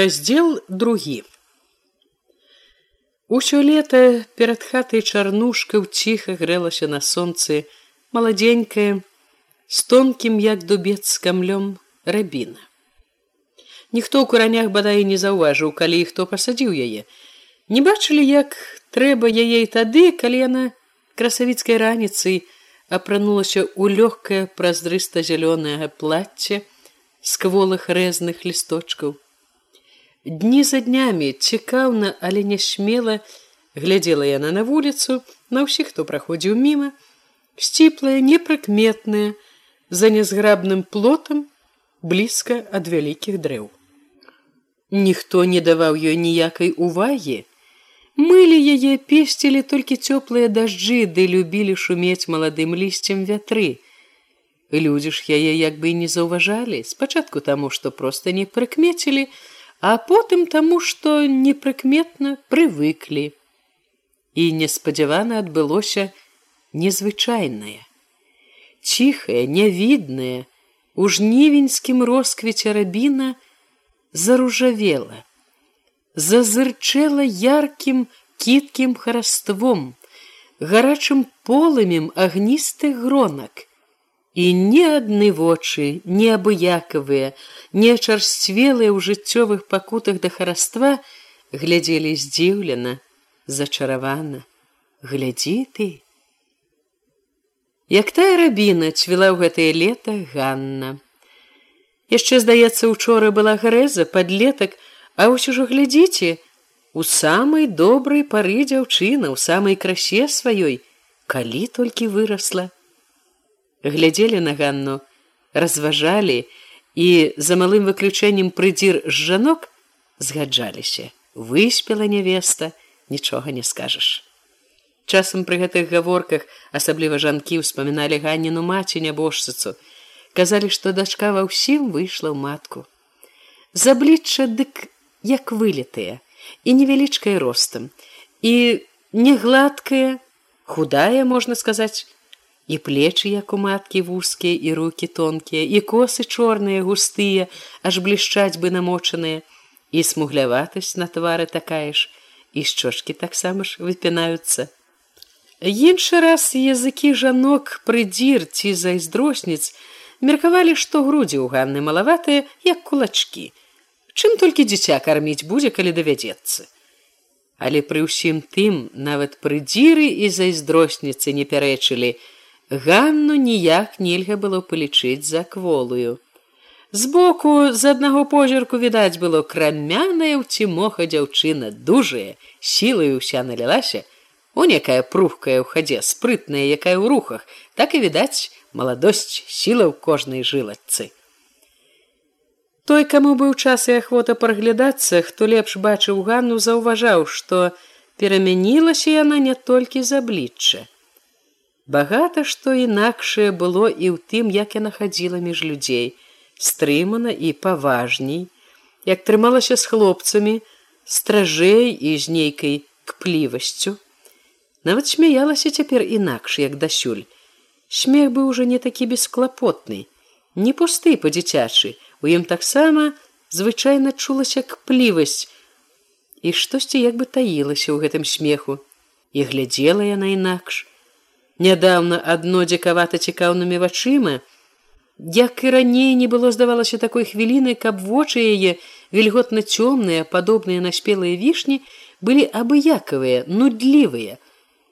раздел другі. Усё лета перад хатай чарнушка ціха грэлася на сонцы маладзенькая з тонкім як дубец камлём рабіна. Ніхто ў куранях бадай не заўважыў калі хто пасадзіў яе. Не бачылі як трэба яе тады калі яна красавіцкай раніцай апранулася ў лёгкае празрыста зялёнае плацце з кволых рэзных лісточкаў. Дні за днямі цікаўна, але нясмела глядзела яна на вуліцу на ўсіх, хто праходзіў міма, сціплая, непрыкметная, за нязграбным плотам блізка ад вялікіх дрэў. Ніхто не даваў ёй ніякай увагі. Мылі яе песцілі толькі цёплыя дажджы, ды любілі шумець маладым лісцем вятры людзі ж яе як бы не заўважалі спачатку таму што проста не прыкмецілі а потым таму што непрыкметна прывыклі і неспадзявана адбылося незвычайнае ціхае нявіднае у жнівеньскім росквіце рабіна заружавела зазырчэла яркім кіткім хараством гарачым полымем агністых гронак і ні адны вочы неабыякавыя не чарсцвелыя ў жыццёвых пакутах да хараства глядзелі здзіўлена зачаравана. Глядзі ты! Як тая рабіна цвіла ў гэтае лета ганна. Яшчэ здаецца учора была грэза подлетак а ўсё ўжо глядзіце у самай добрай пары дзяўчына ў самай красе сваёй калі толькі вырасла глядзелі на ганну разважалі і за малым выключэннем прыдзір з жанок згаджаліся. Выспела нявеста нічога не скажаш. Часам пры гэтых гаворках асабліва жанкі ўспаміналі ганніну маці нябожчыцу. Казалі што дачка ва ўсім выйшла ў матку. Заблічча дык як вылетыя і невялічкай ростам і не гладкая худая можна сказаць і плечы як у маткі вузкія і руки тонкія і косы чорныя густыя аж блішчаць бы намочаныя. І смугляватасць на твары такая ж і шчочки таксама ж выпінаюцца. Іншы раз языкі жанок прыдзір ці зайздросніц меркавалі што грудзі ў ганны малаватыя як кулачки чым толькі дзіця карміць будзе калі давядзецца. Але пры ўсім тым нават прыдзіры і зайздросніцы не пярэчылі Ганну ніяк нельга было палічыць за кволую. Збоку з аднаго позірку відаць было крамяная ў цімоха дзяўчына дужая, сілаю ўся налілася, у некая прухкая ў хадзе спрытная, якая ў рухах, так і відаць маладосць сіла ў кожнай жылачцы. Той, каму быў час і ахвота праглядацца, хто лепш бачыў ганну, заўважаў, што перамянілася яна не толькі з аблічча. Багата што інакшае было і ў тым, як яна хадзіла між людзей, стрымана і паважней, як трымалася з хлопцамі, стражэй і з нейкай кплівасцю. Нават смяялася цяпер інакш, як дасюль. Смех быў ужо не такі бесклапотны, не пусты па-дзіцячы, у ім таксама звычайна чулася кплівасць, і штосьці як бы таілася ў гэтым смеху, і глядзела яна інакш, нядаўна адно дзекавата цікаўнымі вачыма як і раней не было здавалася такой хвіліны каб вочы яе вільготна цёмныя падобныя на спелыя вішні былі абыякавыя нудлівыя.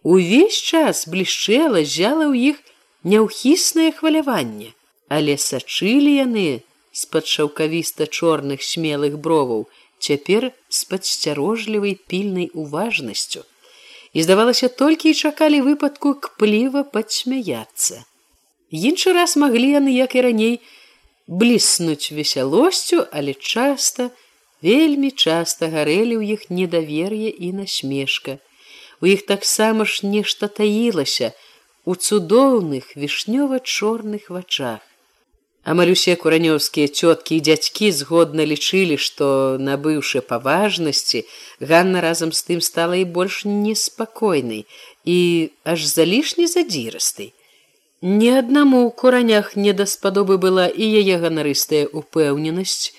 Увесь час блішчэла зяла ў іх няўхіснае хваляванне. Але сачылі яны з-пад шаўкавіста чорных смелых броваў цяпер з падсцярожлівай пільнай уважнасцю і здавалася толькі і чакалі выпадку кпліва падсмяяцца. Іншы раз маглі яны як і раней бліснуць весялосцю, але часта, вельмі часта гарэлі ў іх недавер'е і насмешка. У іх таксама ж нешта таілася у цудоўных вішнёва-чорных вачах. Амаль усе куранёўскія цёткі і дзядзькі згодна лічылі, што набыўшы паважнасці, Ганна разам з тым стала і больш неспакойнай і аж залішне задзірастай. Ні аднаму ў куранях не даспадобы была і яе ганарыстая упэўненасць,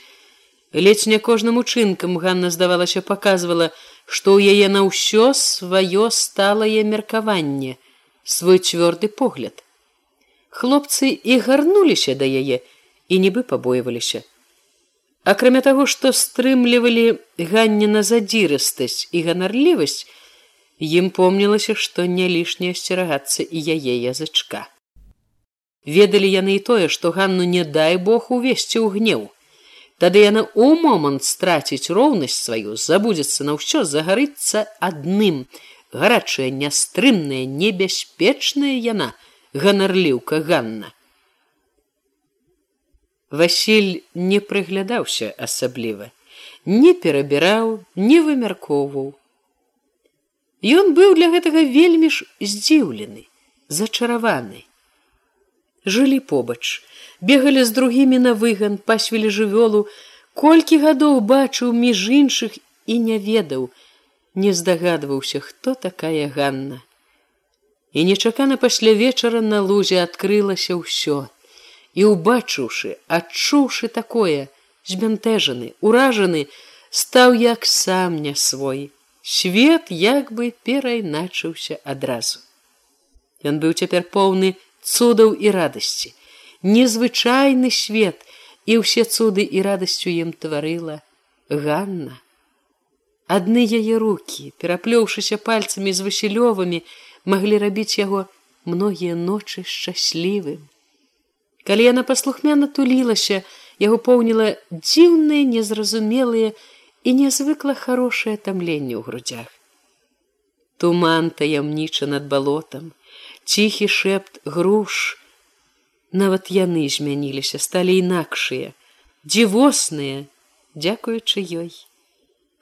Ледзь не кожным учынкам Ганна здавалася паказвала, што ў яе на ўсё сваё сталае меркаванне, свой цвёрды погляд. Хлопцы і гарнуліся да яе і нібы пабойваліся. Акрамя таго, што стрымлівалі ганніна задзірыстасць і ганарлівасць, ім помнілася, што не лішне асцерагацца і яе язычка. Ведалі яны і тое, што ганну не дай бог увесці ў гнеў. Тады яна ў момант страціць роўнасць сваю, забудзецца на ўсё загарыцца адным. гарачая, нястрымная, небяспечная яна, ганарліўка Ганна. Васіль не прыглядаўся асабліва, не перабіраў, не вымяркоўваў. Ён быў для гэтага вельмі ж здзіўлены, зачараваны жылі побач, бегалі з другімі на выган, пасвілі жывёлу, колькі гадоў бачыў між іншых і не ведаў, не здагадваўся, хто такая Ганна. І нечакана пасля вечара на лузе адкрылася ўсё. І убачыўшы, адчуўшы такое, збянтэжаны, уражаны, стаў як сам не свой. Свет як бы перайначыўся адразу. Ён быў цяпер поўны цудаў і радасці, незвычайны свет і ўсе цуды і радасцю ім тварыла Ганна. Адны яе руки, пераплёўшыся пальцамі з васілёвымі, маглі рабіць яго многія ночы шчаслівым. Калі яна паслухмяна тулілася, яго поўніла дзіўныя, незразумелыя і нязвыкла хорошае тамленне ў грудях. Туман таямніча над балотам, ціхі шэпт груш нават яны змяніліся сталі інакшыя дзівосныя дзякуючы ёй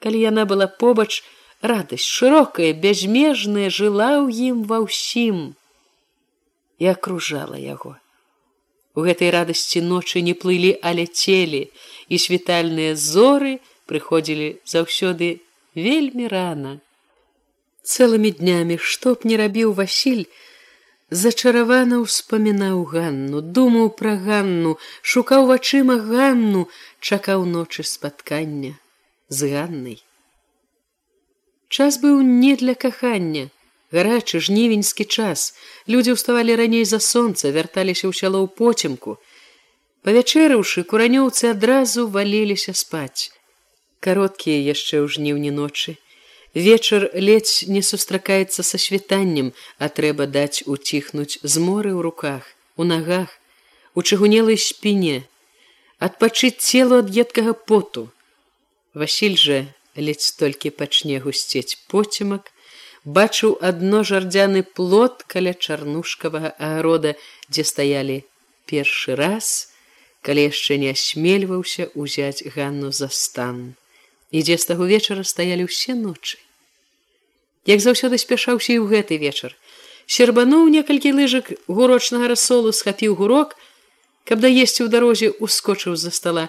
калі яна была побач радасць шырокая бязмежная жыла ў ім ва ўсім. І акружала яго. У гэтай радасці ночы не плылі а ляцелі і світальныя зоры прыходзілі заўсёды вельмі рана. Цэлымі днямі што б не рабіў васіль зачаравана ўспамінаў ганну думаў пра ганну шукаў вачыма ганну чакаў ночы спаткання з ганнай час быў не для кахання. Гарачы жнівеньскі час. Людзі ўставалі раней за сонца вярталіся ў сяло ў поцемку. Павячэрыўшы куранёўцы адразу валіліся спаць. Кароткія яшчэ ў жніўні ночы. Вечар ледзь не сустракаецца са світаннем, а трэба даць уціхнуць з моры ў руках, у нагах, у чыгунелай спіне, адпачыць целу ад едкага поту. Васіль жа ледзь толькі пачне гусцець поцемак, бачыў адно жардзяны плот каля чарнушкавага агарода, дзе стаялі першы раз, калі яшчэ не асмельваўся узяць ганну за стан. І дзе з таго вечара стаялі ўсе ночы. Як заўсёды спяшаўся і ў гэты вечар. Сербануў некалькі лыжак гурочнага рассолу схапіў гурок каб даесці ў дарозе ускочыў з-за стола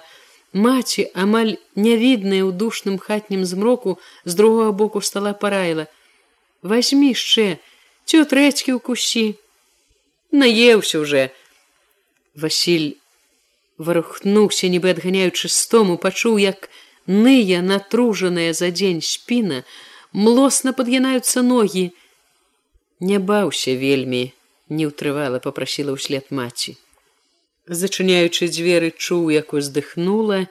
маці амаль нявідная ў душным хатнім змроку з другого боку стола параіла. Возьми яшчэ цю трэцькі ў кусі наеўся уже василь варухнуўся нібы адганяючы стому пачуў як ные натружаная за дзень спіна млосна падгінаюцца ногі. Не баўся вельмі не ўтрывала попрасіла ўслед маці зачыняючы дзверы чуў як уздыхнула.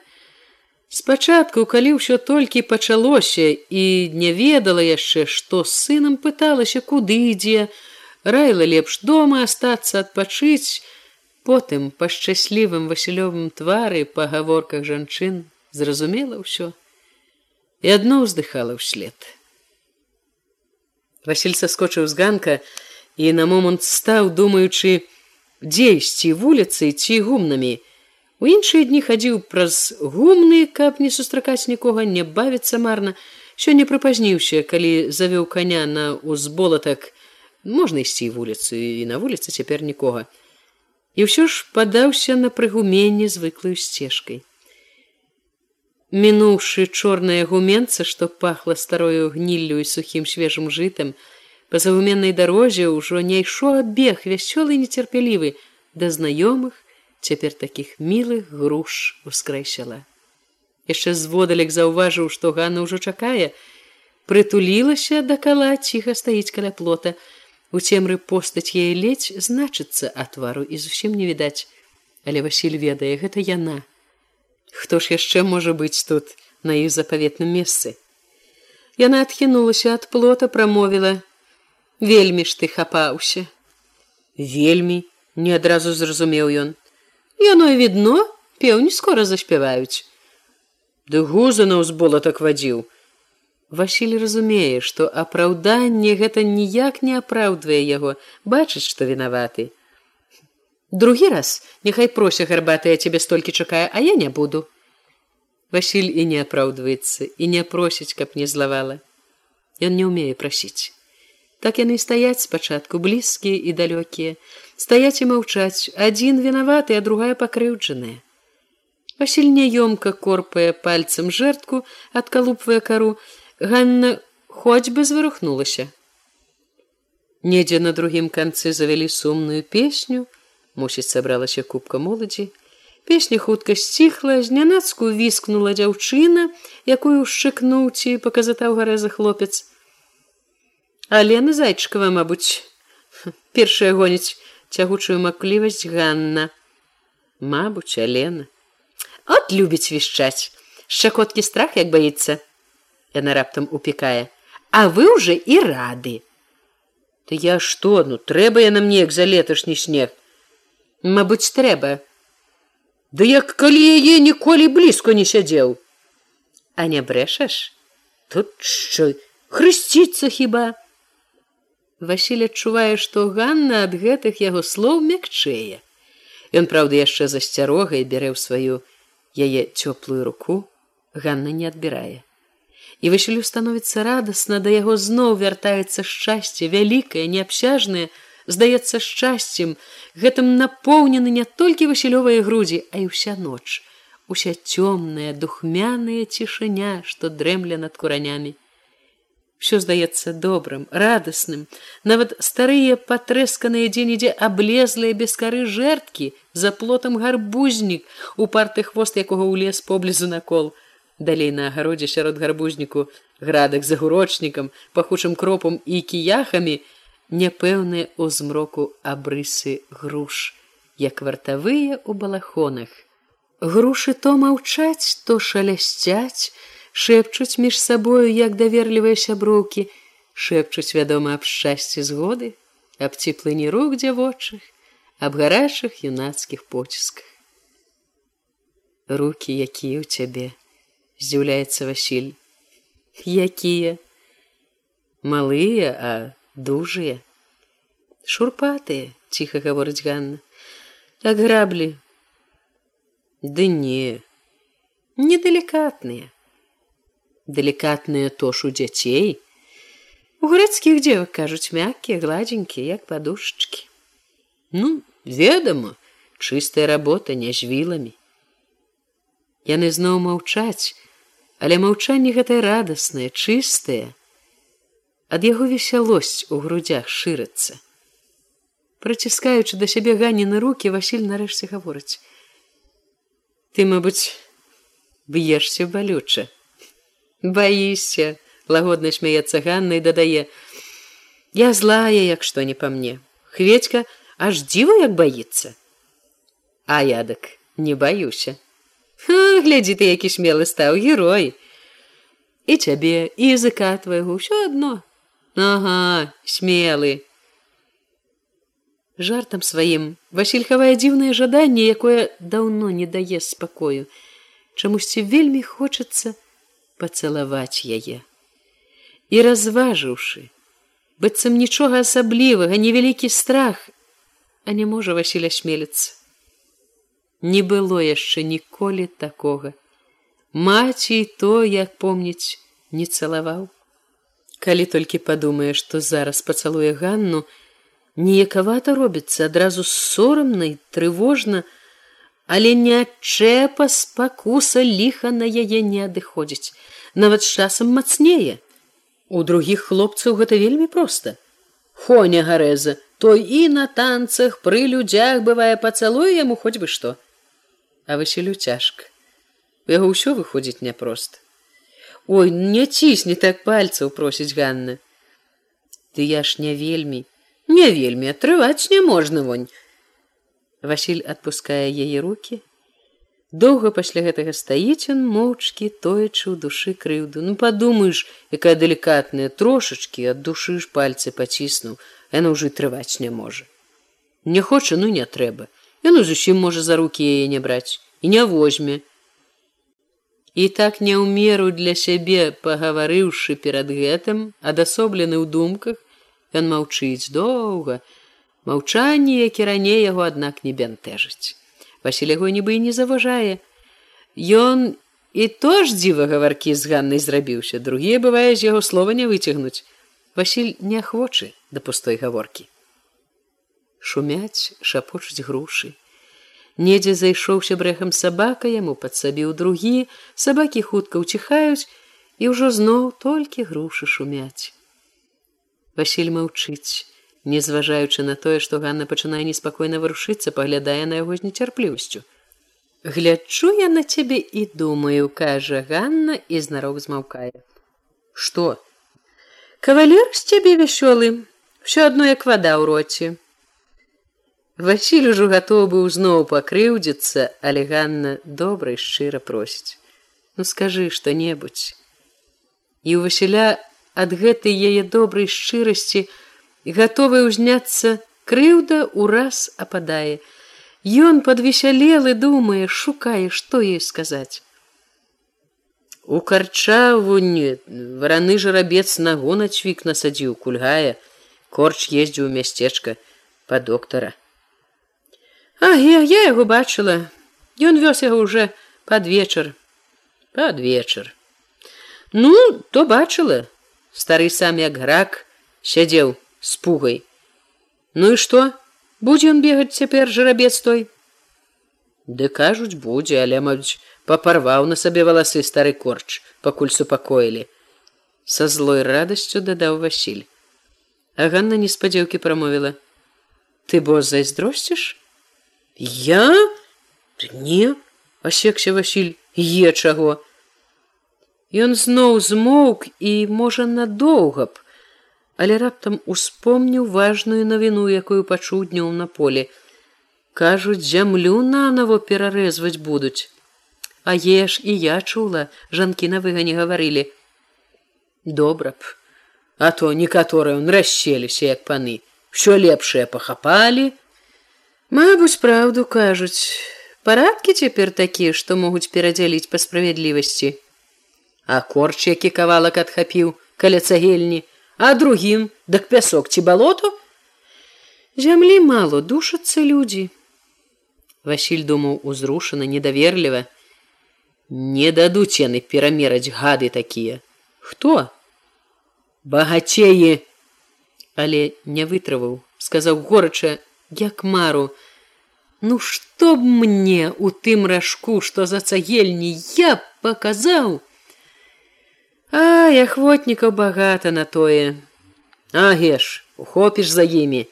Спачатку калі ўсё толькі пачалося і не ведала яшчэ што з сынам пыталася куды ідзе раіла лепш дома астацца адпачыць. Потым па шчаслівым васілёвым твары па гаворках жанчын зразумела ўсё і адно ўздыхала ўслед. Васіль саскочыў з ганка і на момант стаў думаючы дзейсці вуліцы ці гумнамі. У іншыя дні хадзіў праз гумны, каб не сустракаць нікога не бавіцца марна, сёння прыпазніўся, калі завёў каня на узболатак можна ісці вуліцу і на вуліцы цяпер нікога. І ўсё ж падаўся на прыгуменне звыклую сцежкай мінуўшы чорная гуменца што пахла старою гніллю і сухім свежым жытам па загуменнай дарозе ўжо не ішоў адбег вясёлы нецярпялівы да знаёмых цяпер такіх мілых груш ускрэсяла яшчэ зводалек заўважыў, што Ганна ўжо чакае, прытулілася да кала ціха стаіць каля плота. У цемры постаць яе ледзь значыцца а твару і зусім не відаць, але Васіль ведае, гэта яна. Хто ж яшчэ можа быць тут на іх запаветным месцы? Яна адхінулася ад плота, прамовіла: « Вельмі ж ты хапаўся. Вельмі не адразу зразумеў ён. Яно відно, пеўні скора заспяваюць. Ды гуза на ўзбола так вадзіў. Васіль разумее, што апраўданне гэта ніяк не апраўдвае яго, бачыць, што вінаваты. Другі раз няхай прося гарбатая цябе столькі чакае, а я не буду. Васіль і не апраўдваецца і не просіць, каб не злавала. Ён не ўмее прасіць. Так яны стаяць спачатку блізкія і далёкія, стаяць і маўчаць, адзін вінаваты, а другая пакрыўджаная. Васіль няёмка корпае пальцам жертку, адкалупвае кару, Ганна хоць бы зварухнулася. Недзе на другім канцы завялі сумную песню, мусіць сабралася кубка моладзі. Песня хутка сціхла, знянацку віскнула дзяўчына, якую шчыкнуў ці паказатаў гарэза хлопец. Алена зайчыкава, мабуць, першая гоніць цягучую маклівасць Ганна. Мабуць, Алена. От любіць вішчаць. Шчакоткі страх, як баіцца. Яна раптам упікае. А вы уже і рады. Ты я што, ну трэба я нам неяк за леташні снег. Мабыць, трэба. Да як калі яе ніколі блізко не сядзеў. А не брэшаш? Тут що хрысціцца хіба. Васіль адчувае, што Ганна ад гэтых яго слоў мякчэе. Ён, праўда, яшчэ засцярогай бярэ ў сваю яе цёплую руку, Ганна не адбірае. І васілю становіцца радасна да яго зноў вяртаецца шчасце вялікае неабсяжнае здаецца шчасцем. Гэтым напоўнены не толькі васілёвыя грудзі а і ўся ноч. Уся цёмная духмяная цішыня што дрэмля над куранямі все здаецца добрым радасным нават старыя патрэсканыя дзе-нідзе аблезлыя без кары жерткі за плотам гарбузнік у парты хвост якога ў лес поблізу накол далей на агародзе сярод гарбузніку градак за гурочнікам пахучым кропам і кіяхамі няпэўныя ў змроку абрысы груш як вартавыя ў балахонах. Грушы то маўчаць то шалясцяць шэпчуць між сабою як даверлівыя сяброўкі шэпчуць вядома аб шчасці згоды аб цеплыні рук дзявочых аб гарачых юнацкіх поцісках руки якія ў цябе здзіўляецца Васіль. Якія? Малыя, а дужыя. Шурпатыя, ціха гаворыць Ганна. Так граблі. Ды не, недалікатныя. Далікатныя тош у дзяцей. У грэцкіх дзевак кажуць мяккія, гладзенькія, як падушачкі. Ну, ведама, чыстая работа не з віламі. Яны зноў маўчаць, але маўчанне гэтае радаснае чыстае ад яго весялосць у грудях шырыцца праціскаючы да сябе ганіны руки василь нарэшце гаворыць ты мабыць б'ешся балюча баішся лагодна смяецца ганна і дадае я злая як што не па мне. Хведька аж дзіва як баіцца а ядак не баюся глядзі ты які смелы стаў герой і цябе і языка твайго ўсё адно ага смелы жартам сваім васильхавае дзіўнае жаданне якое даўно не дае спакою. Чамусьці вельмі хочацца пацалаваць яе. І разважыўшы быццам нічога асаблівага невялікі страх а не можа васіля смеліцца. Не было яшчэ ніколі такога. Маці то як помніць не цалаваў. Калі толькі падумае што зараз пацалуе ганну неякавата робіцца адразу сорамнай трывожна але не адчэпа спакуса ліха на яе не адыходзіць. Нават з часам мацнее. У другіх хлопцаў гэта вельмі проста. Хоня гарэза той і на танцах пры людзях бывае пацалуе яму хоць бы што. А васілю цяжка. У яго ўсё выходзіць няпрост ой не цісні так пальцаў просіць ганна. Ты я ж не вельмі не вельмі атрываць не можна вонь василь отпускае яе руки доўга пасля гэтага стаіць он моўчкі тоечы ў душы крыўду. Ну падумаеш якая далікатная трошачки ад душы ж пальцы паціснуў. Яна ўжо трываць не можа не хоча ну не трэба. Яно зусім можа за руки яе не браць. І не возьме і так не ў меру для сябе пагаварыўшы перад гэтым адасоблены ў думках ён маўчыць доўга маўчанне які раней яго аднак не бянтэжыць Васіль яго нібы і не заважае. Ён і то ж дзіва гаваркі з ганнай зрабіўся, другія бывае з яго слова не выцягнуць. Васіль неахвочы да пустой гаворкі. Шумяць, шапочуць грушы. Недзе зайшоўся брэхам сабака яму падсабіў другі, сабакі хутка ўціхаюць і ўжо зноў толькі грушы шумяць. Васіль маўчыць не зважаючы на тое, што Ганна пачынае неспакойна варушыцца, паглядае на яго з нецярплівасцю. Глячу я на цябе і думаю, кажа Ганна і знарок змаўкае. Што? Кавалер з цябе вясёлы, ўсё адно як вада ў роце. Васіль ужо гатовы быў зноў пакрыўдзіцца, але Ганна добра шчыра просіць: « Ну скажы што-небудзь. І ў Васіля ад гэтай яе добрай шчырасці, гатовы ўзняцца крыўда ўраз ападае. Ён падвесялелы думае, шукае, што ей сказаць. У карчавуні вараны жарабец нагу на цвік насадзіў кульгае, корч ездзіў у мясцечка па доктара. А я, я яго бачыла, Ён вёз яго уже пад вечар, пад вечар. Ну, то бачыла, стары сам як грак сядзеў с пугай. Ну і што будзе ён бегаць цяпер жарабец той. Ды кажуць будзе, але маюць папарваў на сабе валасы стары корч, пакуль супакоілі. Са злой радасцю дадаў Васіль. А Ганна неспадзеўкі прамовіла: « Ты бо зайздросціш? Я не асекся Васіль е чаго. Ён зноў змоўк і можа надоўга б, але раптам успомніў важную навіну, якую пачуў днём на поле. Кажуць, зямлю нанова перарэзваць будуць. А еш і я чула, жанкі на выгане гаварылі: Добра б, А то некаторыя он расселіся, як паны, що лепшае пахапалі. Мабуць, праўду кажуць, парадкі цяпер такія, што могуць перадзяліць па справядлівасці. А корч, які кавалак адхапіў каля цагельні, а другім дак пясок ці балоту зямлі мало душацца людзі. Васіль думаў узрушана недаверліва. Не дадуць яны перамераць гады такія. Хто? Багацеі. Але не вытраваў сказаў горача як мару. Ну што б мне у тым ражку што за цагельні я паказаў А ахвотнікаў багата на тое. Агеш, ухопіш за імі.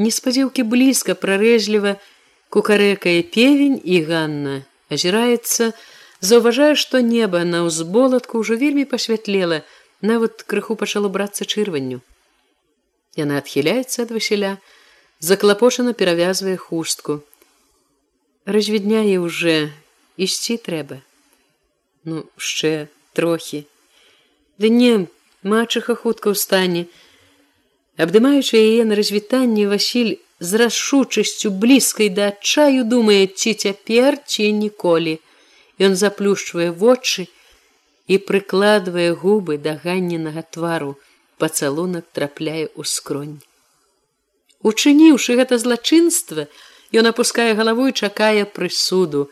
Неспадзеўкі блізка прарэжліва кукарэкае певень і Ганна азіраецца, заўважае, што неба на ўзболатку ўжо вельмі пасвятлела, нават крыху пачало брацца чырванню. Яна адхіляецца ад Васіля, заклапочана перавязвае хустку. Развідняе уже ісці трэба. Ну, яшчэ трохі. Ды не, мачыха хутка ўстане. Абдымаючы яе на развітанне Васіль з рашучасцю блізкай да адчаю думае, ці цяпер ці ніколі. Ён заплюшчвае вочы і прыкладвае губы да ганненага твару, пацалунак трапляе ў скронь. Учыніўшы гэта злачынства, ён апускае галаву і чакае прысуду,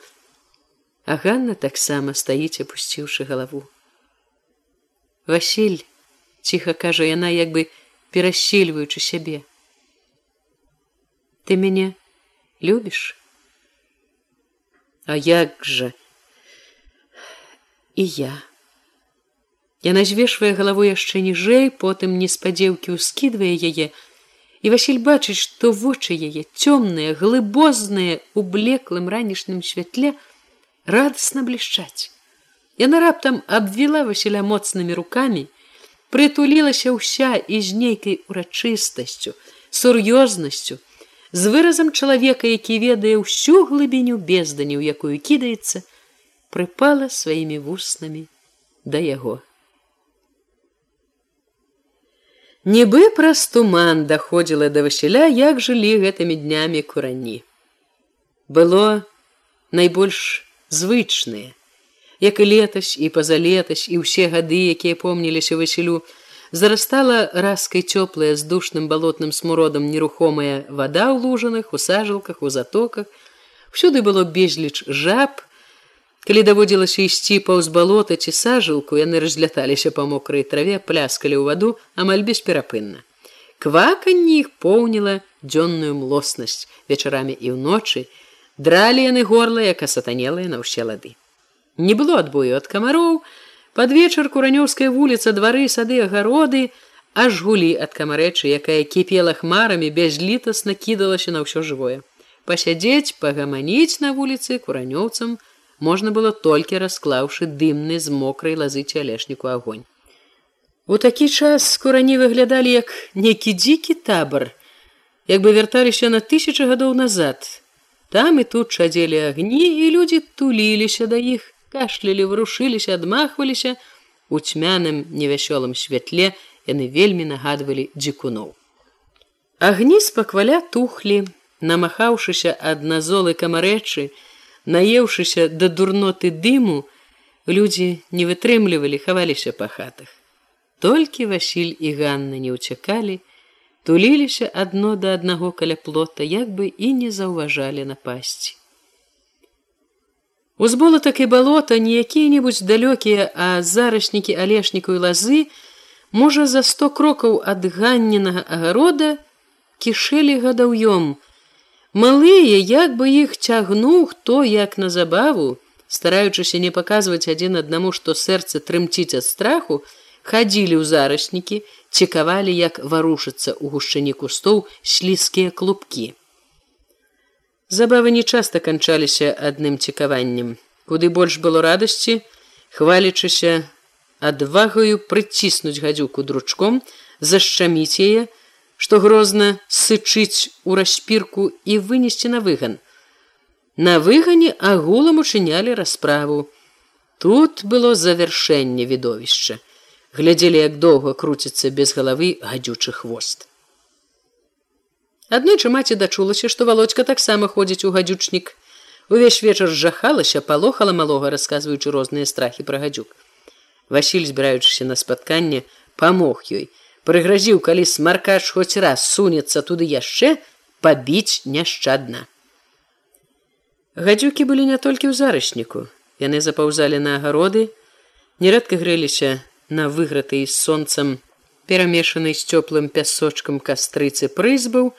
А Ганна таксама стаіць, апусціўшы галаву. Васіль ціха кажа яна як бы перасельваючы сябе. Ты мяне любіш? А як жа і я. Яна звешвае галаву яшчэ ніжэй, потым неспадзеўкі ўскідвае яе, і Васіль бачыць, што вочы яе цёмныя, глыбозныя у блеклым ранішнім святле, радостно блішчаць. Яна раптам абвіла Васіля моцнымі рукамі, прытулілася ўся і з нейкай урачыстасцю, сур'ёзнасцю, з выразам чалавека, які ведае ўсю глыбіню бездані, у якую кідаецца, прыпала сваімі вуснамі да яго. Нібы праз туман даходзіла да Васіля, як жылі гэтымі днямі курані. Было найбольш звычныя, як і летась і пазалетась і ўсе гады, якія помніліся Васілю, зарастала раскай цёплая з душным балотным смуродам нерухомая вода ў лужаных у сажалках у затоках. Всюды было безліч жаб. Калі даводзілася ісці паўз балота ці сажалку яны разляталіся па мокрай траве пляскалі ў ваду амаль бесперапынна. Кваканні іх поўніла дзённую млоснасць вечарамі і ўночы дралі яны горла як асатанелыя на ўсе лады не было адбою ад камароў Пад вечар куранёўская вуліца двары сады агароды аж гулі ад камарэчы, якая кіпела хмарамі бязлітасна кідалася на ўсё жывое. Пасядзець, пагаманіць на вуліцы куранёўцам можна было толькі расклаўшы дымны з мокрай лазыці алешніку агонь. У такі час курані выглядалі як некі дзікі табар, як бы вярталіся на тысячы гадоў назад. Там і тут чадзелі агні і людзі туліліся да іх, кашлялі варушыліся адмахваліся у цьмяным невясёлым святле яны вельмі нагадвалі дзікуноў. Агні спакваля тухлі намахаўшыся ад назолы камарэчы наеўшыся да дурноты дыму людзі не вытрымлівалі хаваліся па хатах. Толькі васіль і ганна не ўцякалі туліліся адно да аднаго каля плота як бы і не заўважалі напасці Узболатак і балота не якія-небудзь далёкія, а зарашнікі алешніку і лазы, можа за сто крокаў ад ганненага агарода кішэлі гадаўём. Малыя, як бы іх цягнуў хто як на забаву, стараючыся не паказваць адзін аднаму, што сэрца трымціць ад страху, хадзілі ў зарашнікі, цікавалі, як варушыцца ў гушчыні кустоў слізкія клубкі. Забавы не часта канчаліся адным цікаваннем. Куды больш было радасці, хвалічыся адвагаю прыціснуць гадзюку дручком, зашчаміць яе, што грозна сычыць у распірку і вынесці на выган. На выгане агулам учынялі расправу. Тут было завяршэнне відовішча. Глядзелі, як доўга круціцца без галавы гадзючы хвост. Аднойчы маці дачулася, што володька таксама ходзіць у гадзючнік. Увесь вечар жахалася, палохала малога, расказваючы розныя страхі пра гадзюк. Васіль, збіраючыся на спатканне, памог ёй, прыгразіў, калі смаркач хоць раз сунецца туды яшчэ пабіць няшчадна. Гадзюкі былі не толькі ў зарашніку. Яны запаўзалі на агароды, нерэдка грэліся на выгратай з сонцам, перамешанай з цёплым пясочкам кастрыцы прызбаў,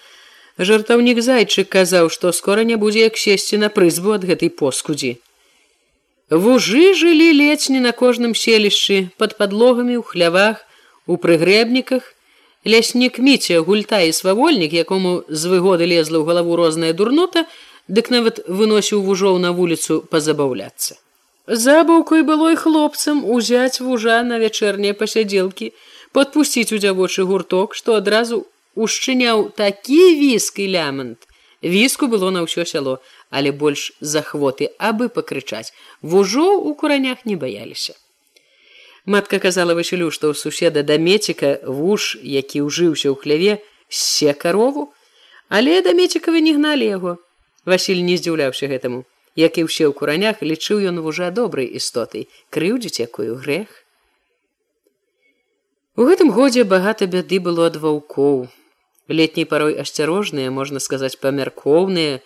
жартаўнік зайчык казаў, што скора не будзе як сесці на прызбу ад гэтай поскудзі. Вужы жылі ледзь не на кожным селішчы под подлогамі ў хлявах, у прыгрэбніках, ляснік міця гульта і свавольнік, якому з выгоды лезла ў галаву розная дурнота, дык нават выносіў вужоў на вуліцу пазабаўляцца. Забаўкой было і хлопцам узяць вужа на вячэрнія пасядзелкі, подпусціць у дзявочы гурток, што адразу ушчыняў такі віск і лямант. Віску было на ўсё сяло, але больш захвоты, абы пакрычаць. Вужоў у куранях не баяліся. Матка казала Васілю, што ў суседа дамеціка вуж, які ўжыўся ў хляве, се карову, але дамецікавы не гналі яго. Васіль не здзіўляўся гэтаму. Як і ўсе ў куранях лічыў ён вужа добрай істотай, крыўдзіць якую грэх. У гэтым годзе багата бяды было ад ваўкоў, летняй парой асцярожныя можна сказаць памяркоўныя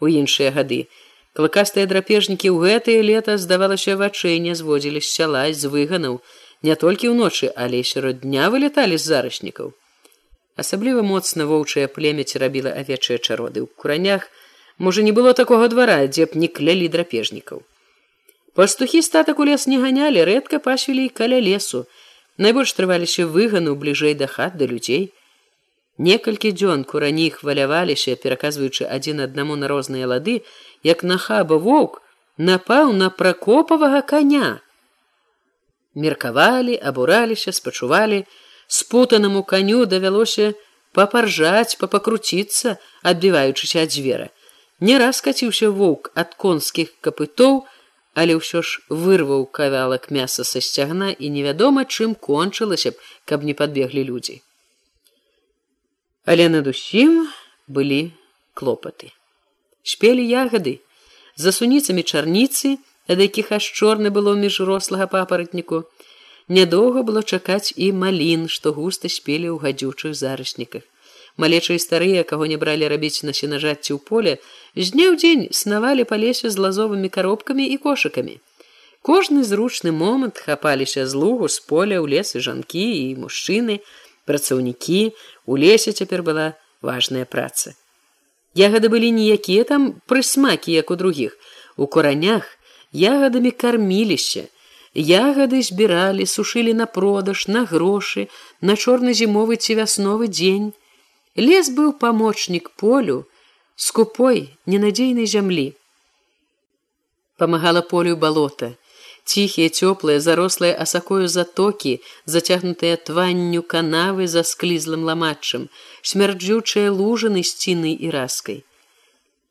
у іншыя гады. Клыкастыя драпежнікі ў гэтые лета здавалася вачэй не зводзілі з сяла з выганаў. Не толькі ўночы але сярод дня вылеталі з зарашнікаў асабліва моцна воўчае племяць рабіла авечыя чароды. Ў куранях можа не было такога двара дзе б не клялі драпежнікаў пастухі статак у лес не ганялі рэдка пасвілі каля лесу найбольш трываліся выгану бліжэй да хат да людзей Некалькі дзён курані хваляваліся, пераказваючы адзін аднаму на розныя лады, як нахаба воўк напаў на пракопавага коня. Меркавалі, абураліся, спачувалі, спутанаму каню давялося папаржаць, папакруціцца, адбіваючыся ад звера. Не раз каціўся воўк ад конскіх капытоў, але ўсё ж вырваў кавалак мяса са сцягна і невядома, чым кончылася б, каб не падбеглі людзі. Але над усім былі клопаты. Шпелі ягады, за суніцамі чарніцы, ад якіх аж чорны было між рослага папаратніку, нядоўга было чакаць і малін, што густа спелі ў гадзючых зарасніках. Малечыя старыя, каго не бралі рабіць на сенажацці ў поле, з дня ў дзень снавалі па лесе з лазовымі каробкамі і кошыкамі. Кожны зручны момант хапаліся з лугу з поля ў лесы жанкі і мужчыны, працаўнікі, у лесе цяпер была важная праца. Ягады былі ніякія там прысмакі, як у другіх. У куранях ягадамі карміліся. Ягады збіралі, сушылі на продаж, на грошы, на чорны зімовы ці вясновы дзень. Лес быў памочнік полю, скупой, ненадзейнай зямлі. Памагала полю балота, ціхія, цёплыя, зарослыя асакою затокі, зацягнутыя тванню канавы за склізлым ламатчым, смярджючыя лужаны сціны і раскай.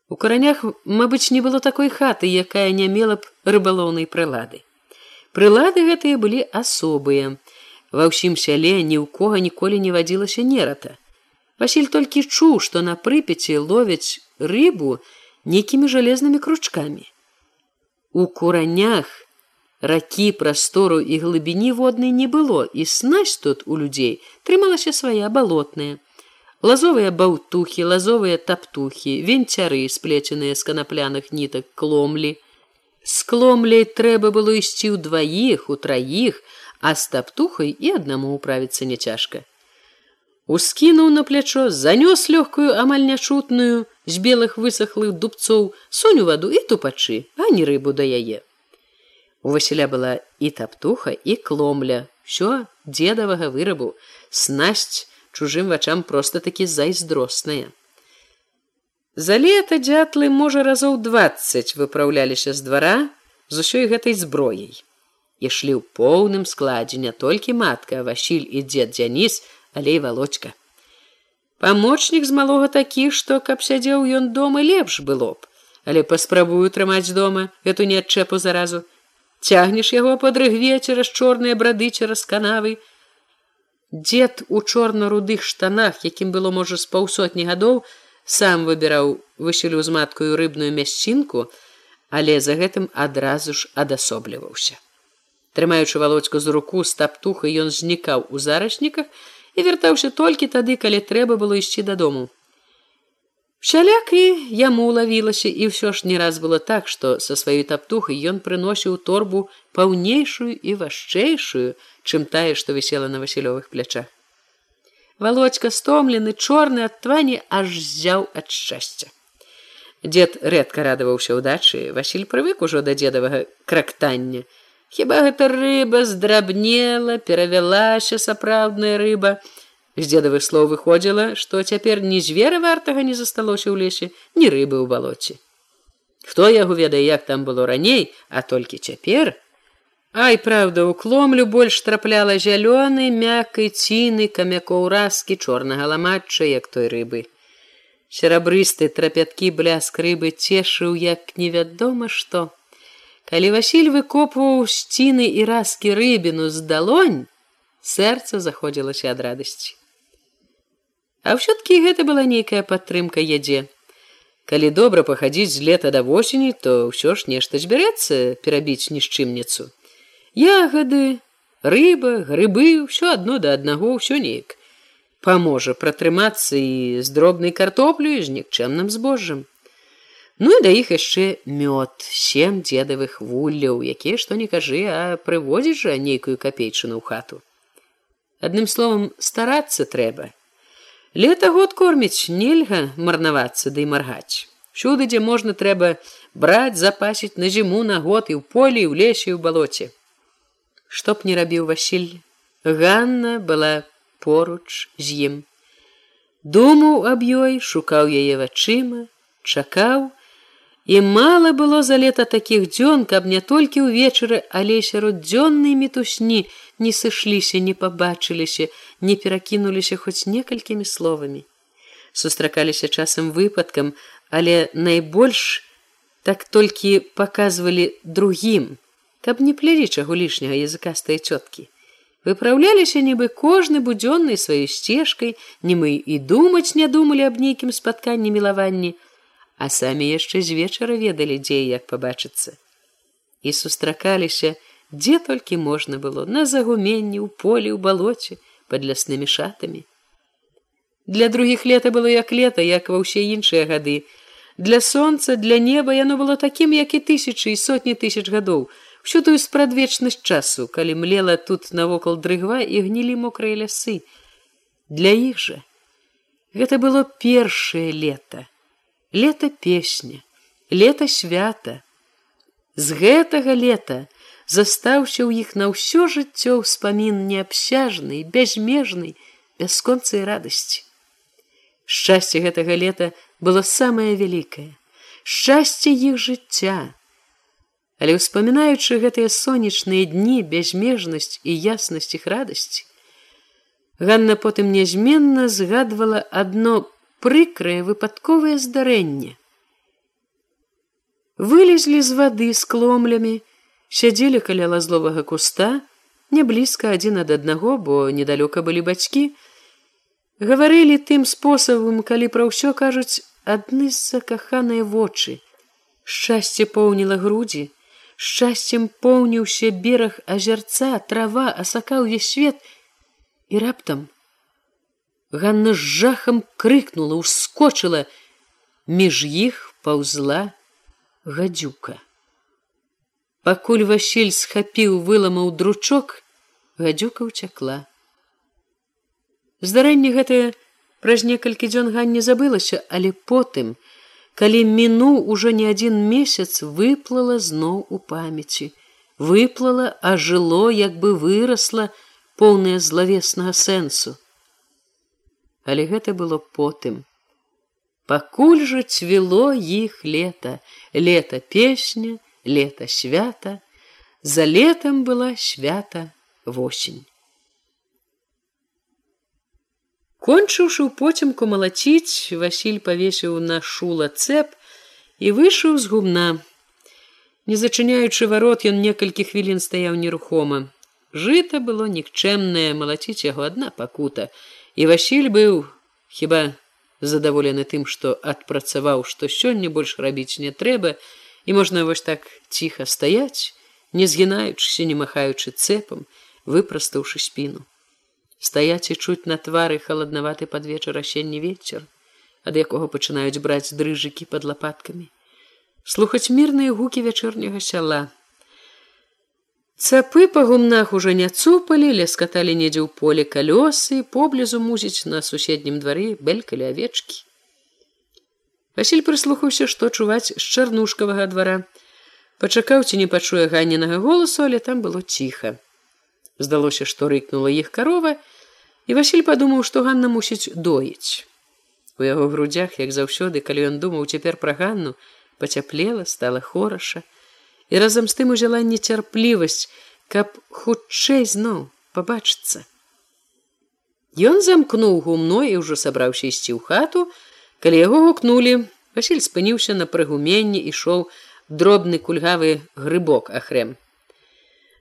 У каранях, мабыць, не было такой хаты, якая не мела б рыбалоўнай прылады. Прылады гэтыя былі асобыя. Ва ўсім сяле ні ў кога ніколі не вадзілася нерата. Васіль толькі чуў, што на прыпяці ловяць рыбу нейкімі жалезнымі кручкамі. У куранях ракі прастору і глыбіні воднай не было, і снасць тут у людзей трымалася свая балотная. Лазовыя баўтухі, лазовыя таптухі, венцяры, сплеценыя з канапляных нітак кломлі. З кломляй трэба было ісці ў дваіх, у траіх, а з таптухай і аднаму ўправіцца няцяжка ускінуў на плячо, занёс лёгкую амаль нячутную з белых высохлых дубцоў, сунь у ваду і тупачы, а не рыбу да яе. У Васіля была і таптуха і кломля, що дзедавага вырабу, снасць чужым вачам проста такі зайздросная. За лета дзятлы можа разоў двадцать выпраўляліся з двара з усёй гэтай зброяй. Ішлі ў поўным складзе не толькі матка, Васіль і дзед Дзяніс, але і володька памочнік з малога такі што каб сядзеў ён дома лепш было б. Але паспрабую трымаць дома эту не адчэпу заразу. Цягнеш яго под рыгве цераз чорныя брады цераз канавы. Дзед у чорна-рудых штанах якім было можа з паўсотні гадоў сам выбіраў высялю з маткаю рыбную мясцінку але за гэтым адразу ж адасобліваўся. Трымаючы володьку з руку з таптухай ён знікаў у зарасніках і вяртаўся толькі тады, калі трэба было ісці дадому. Шаляк і яму лавілася і ўсё ж не раз было так, што са сваёй таптухай ён прыносіў торбу паўнейшую і важчэйшую, чым тая, што вісела на васілёвых плячах. Володька стомлены чорны ад твані аж зяў ад шчасця. Дед рэдка радаваўся ўдачы, Васіль прывык ужо да дзедавага крактання, Хіба гэта рыба здрабнела, перавялася сапраўдная рыба. З дзедавых слоў выходзіла, што цяпер ні звера вартага не засталося ў лесе, ні рыбы ў балоце. Хто яго ведае, як там было раней, а толькі цяпер? Ай, праўда, у кломлю больш трапляла зялёны, мяккай ціны, камякоў раскі чорнага ламатча, як той рыбы. Серабрысты трапяткі бляск рыбы цешыў, як невядома што. Калі Васіль выкопваў сціны і раскі рыбіну з далонь, сэрца заходзілася ад радасці. А ўсё-ткі гэта была нейкая падтрымка ядзе. Калі добра пахадзіць з лета да восені, то ўсё ж нешта збярэцца перабіць нішчымніцу. Ягады, рыба, грыбы, ўсё адно да аднаго ўсё неяк. Паможа пратрымацца і з дробнай картоплю і з нікчэмным збожжам. Ну і да іх яшчэ мёд, сем дзедавых вулляў, якія што не кажы, а прыводзіш жа нейкую капейчыну ў хату. Адным словам старацца трэба. Лета год корміць нельга марнавацца ды да маргаць. Чуды, дзе можна трэба браць, запасіць на зіму на год і ў полі, ў лесе ў балоце. Што б не рабіў Васіль, Ганна была поруч з ім. Думаў аб ёй, шукаў яе вачыма, чакаў, І мала было за лета такіх дзён, каб не толькі ўвечары, але сярод дзённай мітусні не сышліся, не пабачыліся, не перакінуліся хоць некалькімі словамі. Сустракаліся часам выпадкам, але найбольш так толькі паказвалі другім, каб не плялі чаго лішняга языкастыя цёткі. Выпраўляліся нібы кожны будзённай сваёй сцежкай, не мы і думаць не думалі аб нейкім спатканні мілаванні, а самі яшчэ з вечара ведалі дзе як пабачыцца. І сустракаліся, дзе толькі можна было на загуменні, у полі, у балоце, под ляснымі шатамі. Для другіх лета было як лета, як ва ўсе іншыя гады. Для сонца, для неба яно было такім, як і тысячы і сотні тысяч гадоў, всю тую спрадвечнасць часу, калі млела тут навокал дрыгва і гнілі мокрыя лясы. Для іх жа гэта было першае лето, лето песня, лето свята. З гэтага лета застаўся ў іх на ўсё жыццё ўспамін неабсяжны, бязмежны, бясконцай радасці. Шчасце гэтага лета было самае вялікае, шчасце іх жыцця, Але ўспамінаючы гэтыя сонечныя дні бязмежнасць і яснасць іх радасці, Ганна потым нязменна згадвала адно прыкрае выпадковае здарэнне. Вылезлі з вады з кломлямі, сядзелі каля лазловага куста, не блізка адзін ад аднаго, бо недалёка былі бацькі, гаварылі тым спосабам, калі пра ўсё кажуць адны з закаханыя вочы. Шчасце поўніла грудзі, шчасцем поўніўся бераг азерца трава асака ўвесь свет і раптам Ганна з жахам крыкнула ускочыла. Між іх паўзла гадзюка. Пакуль васіль схапіў выламаў дручок гадзюка ўцякла. Здарэнне гэтае праз некалькі дзён ганне забылася але потым калі мінуў ужо не адзін месяц выплыла зноў у памяці. Выплыла ажыло як бы вырасла поўнае злавеснага сэнсу але гэта было потым пакуль жа цвіло іх лета лета песня лета свята за летом была свята восень Кончыўшы ў поцемку малаціць, Васіль павесіў на шула цэп і выйшаў з гумна. Не зачыняючы варот, ён некалькі хвілін стаяў нерухома. Жыта было нікчэмнае малаціць яго адна пакута. І Васіль быў хіба задаволены тым, што адпрацаваў, што сёння больш рабіць не трэба, і можна вось так ціха стаяць, не згінаючыся, не махаючы цэпам, выпрастаўшы спіну стаяць і чуць на твары халаднаваты пад вечар асенні вечар, ад якога пачынаюць браць дрыжыкі под лапаткамі, слухаць мірныя гукі вячэрняга сяла. Цапы па гумнах уже не цупалі, лескаталі недзе ў поле калёсы, поблізу музіць на суседнім двары бэлькалі авечкі. Васіль прыслухаўся, што чуваць з чарнушкавага двара. Пачакаў ці не пачуе ганенага голасу, але там было ціха здалося што рыкнула іх карова і василь падумаў што ганна мусіць доіць у яго грудях як заўсёды калі ён думаў цяпер пра ганну пацяплела стала хораша і разам з тым узяла нецярплівасць каб хутчэй зноў пабачыцца. Ён замкнуў гумно і ўжо сабраўся ісці ў хату. Калі яго гукнули василь спыніўся на прыгуменні ішоў дробны кульгавы грыбок ахрэм.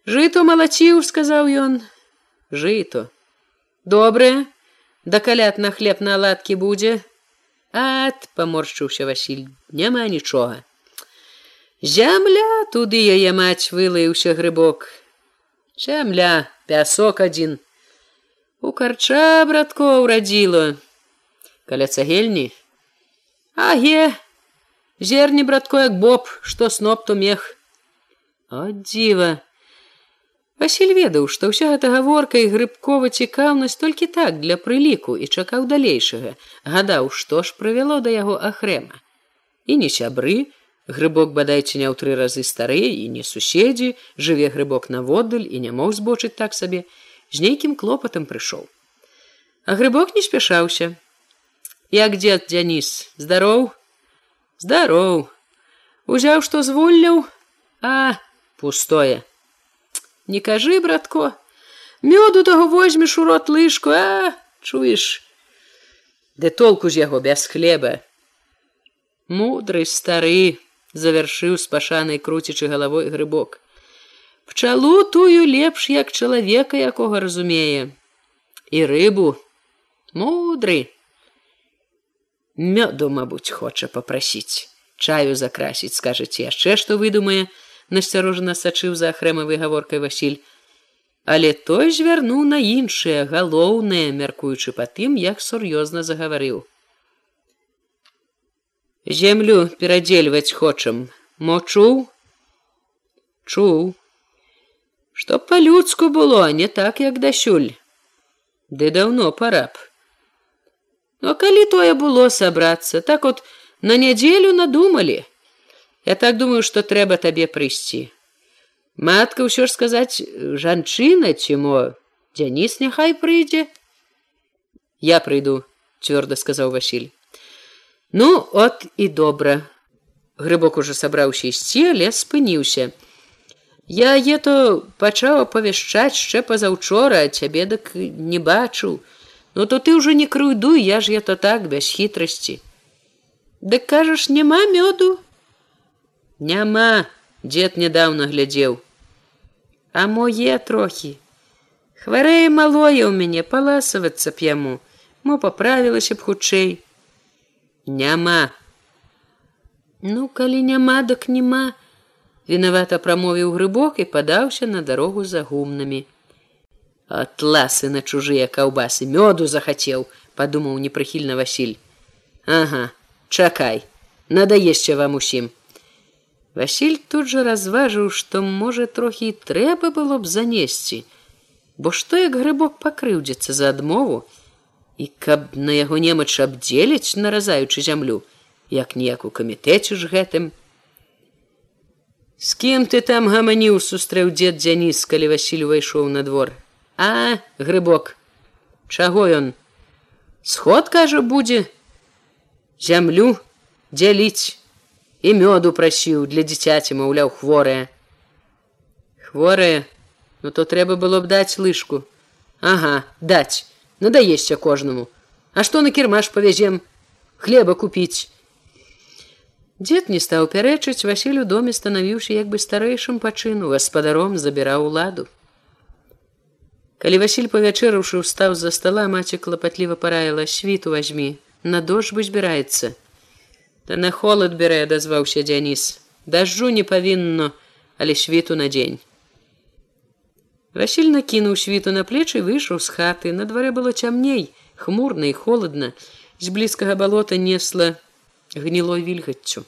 Жыто малаціў сказаў ён. Жыто добрае. Да калят на хлеб на ладкі будзе? Ад поморшчыўся василь няма нічога зямля туды яе маць вылаяўся грыбок. Зямля пясок адзін. У карча браткоў радзіла каля цагельні. Аге зерні братко як боб што сноп то мех. О дзіва. Васіль ведаў, што ўся гэта гаворка і грыбкова цікаўнасць толькі так для прыліку і чакаў далейшага, гадаў, што ж прывяло да яго ахрэма. І не сябры, грыбок бадайце не ў тры разы старэй і не суседзі, жыве грыбок наводдаль і не мог збочыць так сабе, з нейкім клопатам прыйшоў. А грыбок не спяшаўся. Як дзед дзяніс, здароў, здароў. узяў што звольляў а пустое не кажы братко мёду таго возьмеш у рот лыжку а чуеш ды толку з яго без хлеба мудрый стары завяршыў спашанай круцічы галавой грыбок. Пчалу тую лепш як чалавека якога разумее. І рыбу. Мудры. Мёду мабуць хоча попрасіць чаю закрасіць скажаце яшчэ што выдумае насцярожана сачыў за ахрэмавай гаворкай васіль. Але той звярнуў на іншае галоўнае мяркуючы па тым як сур'ёзна загаварыў землю перадзельваць хочам. Мочуў чуў? Што па-людску было не так як дасюль. Ды даўно параб но калі тое было сабрацца так от на нядзелю надумалі. Я так думаю што трэба табе прыйсці. Матка ўсё ж сказаць жанчына ці мо дзяніс няхай прыйдзе. Я прыйду цвёрда сказаў василь ну от і добра. Грыбок ужо сабраўся ісці але спыніўся. Я ето пачаў апавяшчаць яшчэ пазаўчора цябе дык не бачыў. Ну то ты ўжо не крыйдуй я ж я то так без хітрасці. Дык кажаш няма мёду? Няма дзед нядаўна глядзеў. А мое трохі. Хварэе малое ў мяне паласавацца б яму. Мо паправілася б хутчэй няма. Ну калі няма дык няма. Вінавата прамовіў грыбок і падаўся на дарогу за гумнамі. Атласы на чужыя каўбасы мёду захацеў падумаў непрыхільна василь ага чакай надаешце вам усім Васіль тут жа разважыў, што можа трохі трэба было б занесці, бо што як грыбок пакрыўдзіцца за адмову і каб на яго немач абдзеліць, наразаючы зямлю, як ніяк у камітэце ж гэтым. З кім ты там гаманіў сустрэў дзед дзяніс, калі Васіль увайшоў на двор. А грыбок, Чаго ён? Сход кажа будзе зямлю дзяліць і мёду прасіў для дзіцяці маўляў хворая хворая ну то трэба было б даць лыжку ага даць надаешся кожнаму а што на кірмаш павязем хлеба купіць дзед не стаў пярэчыць васіль у доме станавіўся як бы старэйшым пачыну гаспадаром забіраў уладу. Калі васіль павячэраўшы устаў з-за стола маці клапатліва параіла світу возьмі на дождж бы збіраецца Та на холод бярэ адазваўся дзяніс дажджу не павінно але світу на дзень Васіль накінуў світу на плечы выйшаў з хаты. На дварэ было цямней хмурна і холодна з блізкага балота несла гнілой вільгаццю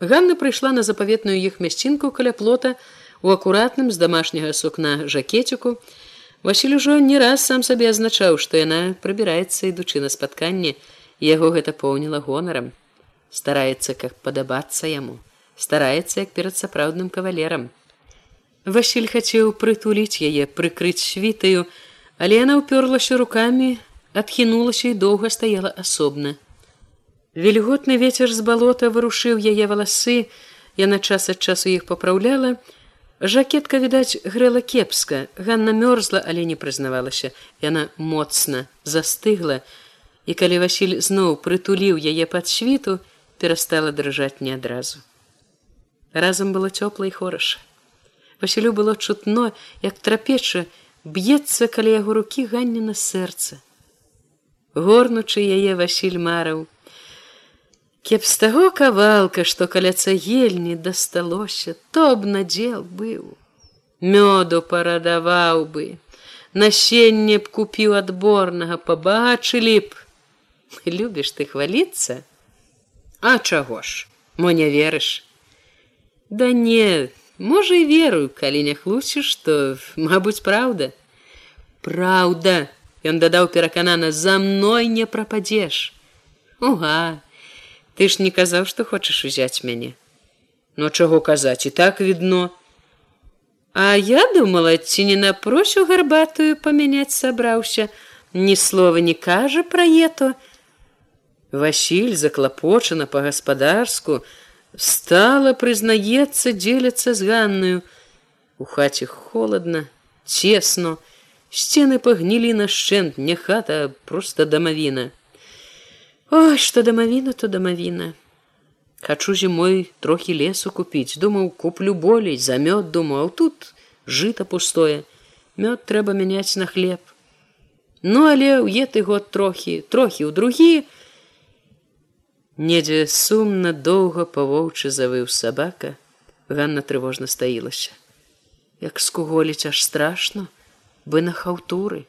Ганна прыйшла на запаветную іх мясцінку каля плота у акуратным з дамашняга сукна жакетику. Васіль ужо не раз сам сабе азначаў што яна прыбіраецца ідучы на спатканне яго гэта поўніла гонарам стараецца как падабацца яму стараецца як перад сапраўдным кавалерам Васіль хацеў прытуліць яе прыкрыць світаю але яна ўпёрлася руками адхінулася і доўга стаяла асобна вільготны ветер з балота вырушыў яе валасы яна час ад часу іх папраўляла жакетка відаць грэла кепска ганна мёрзла але не прызнавалася яна моцна застыгла і калі Васіль зноў прытуліў яе пад світу, перастала дрыжаць не адразу. Разам было цёпла і хораша. Васілю было чутно, як трапеча б'ецца каля яго рукі ганне на сэрца. Горнучы яе Васіль марыў. Кеп з таго кавалка, што каля цагельні дасталося, то б надзел быў. Мёду парадаваў бы, насенне б купіў адборнага, пабачылі б, любіш ты хваліцца а чаго ж мо не верыш да не можа і верую калі не хлусіш то мабуць праўда праўда ён дадаў пераканана за мной не прападзеш уга ты ж не казаў што хочаш узяць мяне но чаго казаць і так відно а я думала ці не напросю гарбатую памяняць сабраўся ні слова не кажа пра ето Васіль заклапочана па-гаспадарску стала прызнаецца дзеляцца з ганнаю у хаце холодна цесно сцены пагнілі нашчэнт не хата просто дамавіна ой что дамавіна то дамавіна хачу зімой трохі лесу купіць думаў куплю болей за мёд думаў тут жыта пустое. Мёд трэба мяняць на хлеб. Ну але ў еты год трохі трохі ў другі недзе сумна доўга павоўчы завыў сабака ганна трывожна стаілася як скуголіць аж страшно бы на хаўтуры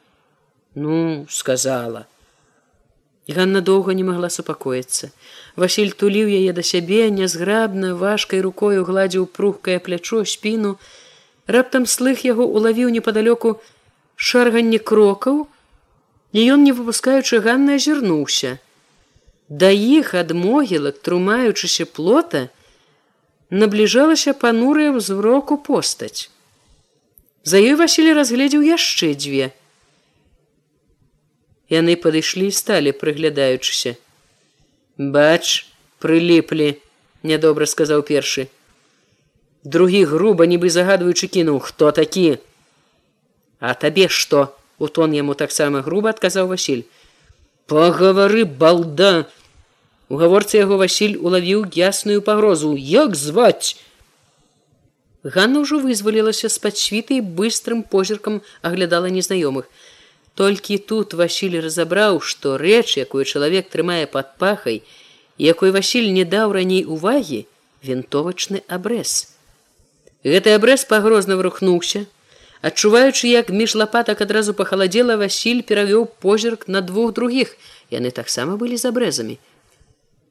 ну сказала Ганна доўга не магла супакоіцца. Васіль туліў яе да сябе, нязграбна, важкай рукою гладзіў пругкае плячо спіну. Раптам слых яго улавіў непадалёку шарганне крокаў, і ён, не выпускаючы Ганна азірнуўся. Да іх ад могілак, трумаючыся плота, набліжалася панурая ўзроку постаць. За ёй Васілі разгледзеў яшчэ дзве. Яны падышлі сталі прыглядаючыся. Бач прыліплі нядобра сказаў першы. Другі груба нібы загадваючы кінуў хто такі? А табе што у тон яму таксама груба адказаў васіль. Пагавары балда у гаворцы яго васіль улавіў ясную пагрозу як зваць Ганна ўжо вызвалілася з-пад світы і быстрым позіркам аглядала незнаёмых Толькі тут Васіль разабраў, што рэч, якую чалавек трымае пад пахай, якой Васіль не даў раней увагі, вінтовачны абрэз. Гэты абрэз пагрозна врухнуўся, адчуваючы, як між лапатак адразу пахаладзела Васіль перавёў позірк на двух другіх. яны таксама былі з абрэзамі.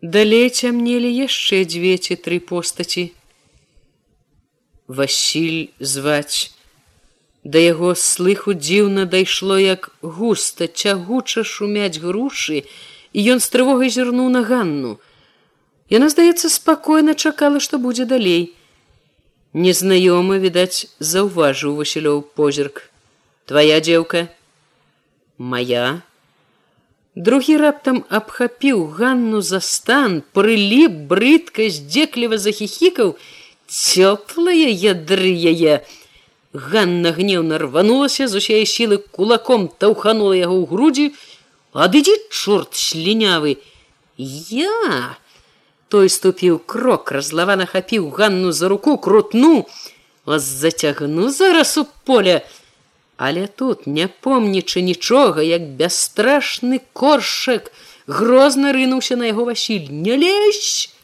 Далей цямнелі яшчэ дзве ці тры постаці. Васіль зваць Да яго слыху дзіўна дайшло, як густа цягуча шумяць грушы, і ён з трывогай зірнуў на ганну. Яна, здаецца, спакойна чакала, што будзе далей. Незнаёмы, відаць, заўважыў Васілёў позірк. Твая дзеўка, моя. Другі раптам абхапіў ганну за стан, прыліп брыдка здзекліва захіхікаў, цёплае ядры яе, Ганна гневна рванулася з усяе сілы кулаком таўханула яго ў грудзі. Адыдзі чорт слінявы! Я! Той ступіў крок разлавана хапіў ганну за руку крутну вас зацягну зараз у поля але тут не помнічы нічога як бясстрашны коршак грозна рынуўся на яго васіль не лезь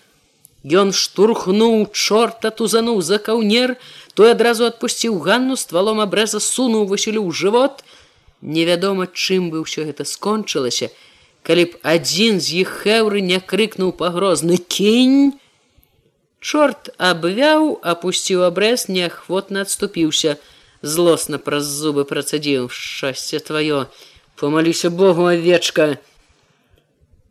Ён штурхнуў чорта тузануў за каўнер, той адразу адпусціў ганну ствалом абрэза сунуў васілю ў жывот. Невядома, чым бы ўсё гэта скончылася, калі б адзін з іх хэўры не крыкнуў пагрозны кінь. Чорт абвяў, апусціў абрэз, неахвотна адступіўся, злосна праз зубы працадзіў. Шчасце тваё, помалюся Богу авечка.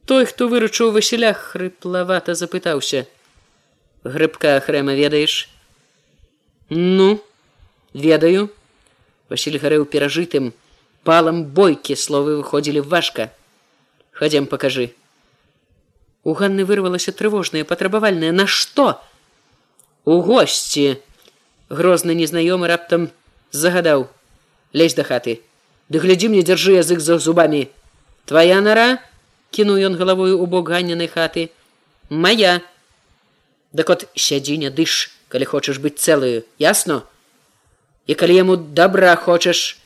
Той, хто выручыў Васілях, хрыплавата запытаўся: грыбка хрэма ведаеш? Ну ведаю василь гарэў перажытым палам бойкі словы выходзілі важка. Хадзем покажы у ганны вырвалася трывожнае патрабавальнае на што? У госці! Грозны незнаёмы раптам загадаў лезь да хаты ды глядзі мне дзяржы язык за зубамі твоя нара кінуў ён галавою у бок ганненай хаты моя Дак от сядзі не дыш, калі хочаш быць цэлую, ясно. І калі яму добра хочаш.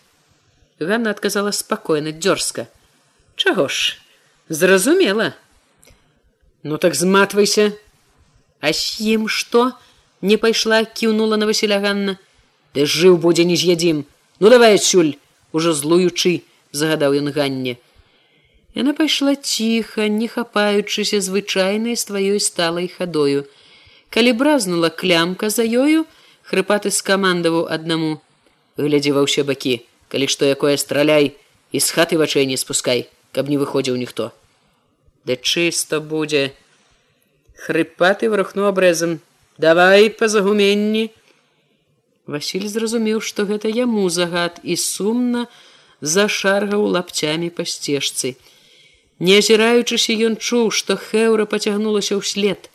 Ганна адказала спакойна дзёрзка. Чаго ж, зразумела. Ну так зматвайся, А з ім што? Не пайшла, кіўнула на Васіля Ганна. Ты жыў будзе не з'ядзім. Ну давай адсюль, ужо злуючы, загадаў ён ганне. Яна пайшла ціха, не хапаючыся звычайнай з тваёй сталай хадою. Калі бразнула клямка за ёю хрыпаты скамандаваў аднаму. Глядзі ва ўсе бакі калі што якое страляй і з хаты вачэй не спускай каб не выходзіў ніхто да чыста будзе. Хрыпаты врухну абрэзам. Давай па загуменні Васіль зразумеў што гэта яму загад і сумна зашаргаў лапцямі па сцежцы не азіраючыся ён чуў што хэўра пацягнулася ўслед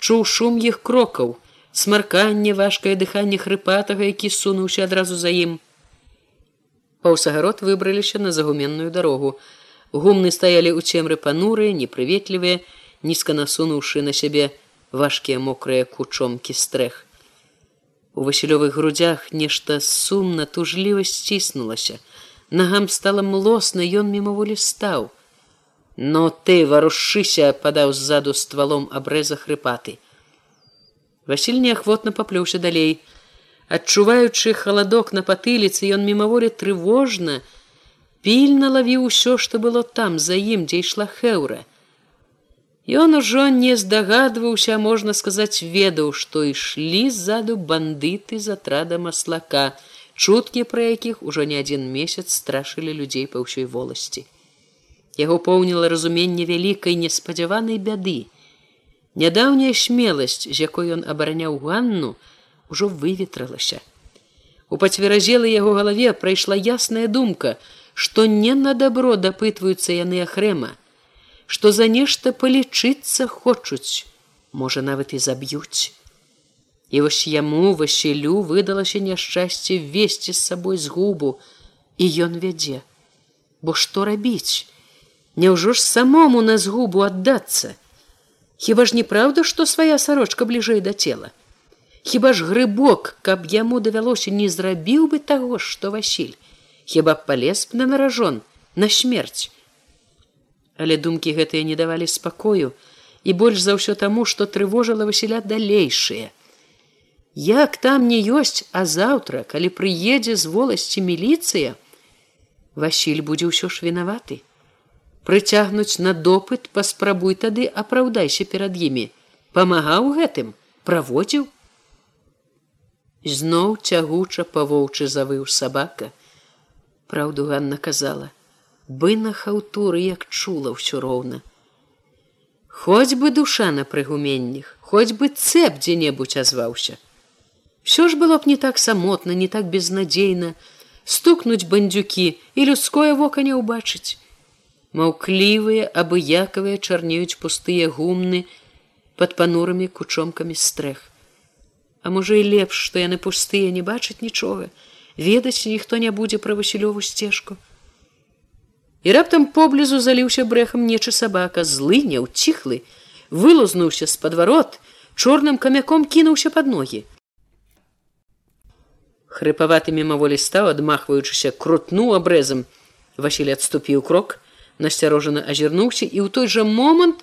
чуў шум іх крокаў, смарканне важкае дыханне хрыпатага, які сунуўся адразу за ім. Паўсагарод выбраліся на загуменную дарогу. Гумны стаялі ў цемры панурыя, непрыветлівыя, нізка насунуўшы на сябе важкія мокрыя кучомкі стрэх. У васілёвых грудях нешта сумна тужліва сціснулася. Нагам стала млосна, ён мімаволі стаў. Но ты варушыся падаў ззаду ствалом абрэза хрыпаты. Васіль неахвотна паплёўся далей. Адчуваючы халадок на патыліцы, ён мімаволі трывожна, пільна лавіў усё, што было там за ім, дзе ішла хэўра. Ён ужо не здагадваўся, можна сказаць, ведаў, што ішлі ззаду бандыты з атрада маслака, чуткі пра якіх ужо не адзін месяц страшылі людзей па ўсёй воласці. Яго поўніла разуменне вялікай неспадзяванай бяды. Нядаўняя смеласць, з якой ён абараняў ганну, ужо выветралася. У пацверазелы яго галаве прайшла ясная думка, што не на дабро дапытваюцца яны ахрэма, што за нешта палічыцца хочуць, можа нават і заб'юць. І вось яму Васілю выдалася няшчасце весці з сабой згубу, і ён вядзе. Бо што рабіць? Няўжо ж самому на згубу аддацца? Хіба ж неправда, што свая сарочка бліжэй да цела? Хіба ж грыбок, каб яму давялося не зрабіў бы таго, што Васіль, хіба палез б на наражон на смерць. Але думкі гэтыя не давалі спакою і больш за ўсё таму, што трывожыла Васіля далейшыя. Як там не ёсць, а заўтра, калі прыедзе з воласці міліцыя, Васіль будзе ўсё ж вінаваты. Прыцягнуць на допыт паспрабуй тады апраўдайся перад імі. Памагаў гэтым праводзіў. Зноў цягуча павоўчы завыў сабака. Праўду ганна казала бы на хаўтуры як чула ўсё роўна. Хоць бы душа на прыгуменнях хоць бы цэп дзе-небудзь азваўся. Все ж было б не так самотна не так безнадзейна стукнуць бандюкі і людское вока не ўбачыць. Маўклівыя абыякавыя чарнеюць пустыя гумны под панурымі кучомкамі стрэх. А можа і лепш што яны пустыя не бачаць нічога. Ведаць ніхто не будзе пра васілёву сцежку і раптам поблізу заліўся брэхам нечы сабака злы не ўціхлы вылузнуўся з падварот чорным камяком кінуўся под ногі. Хрыпаваты мімаволі стаў адмахваючыся крутнуў абрэзам. Васіль адступіў крок насцярожана азірнуўся і ў той жа момант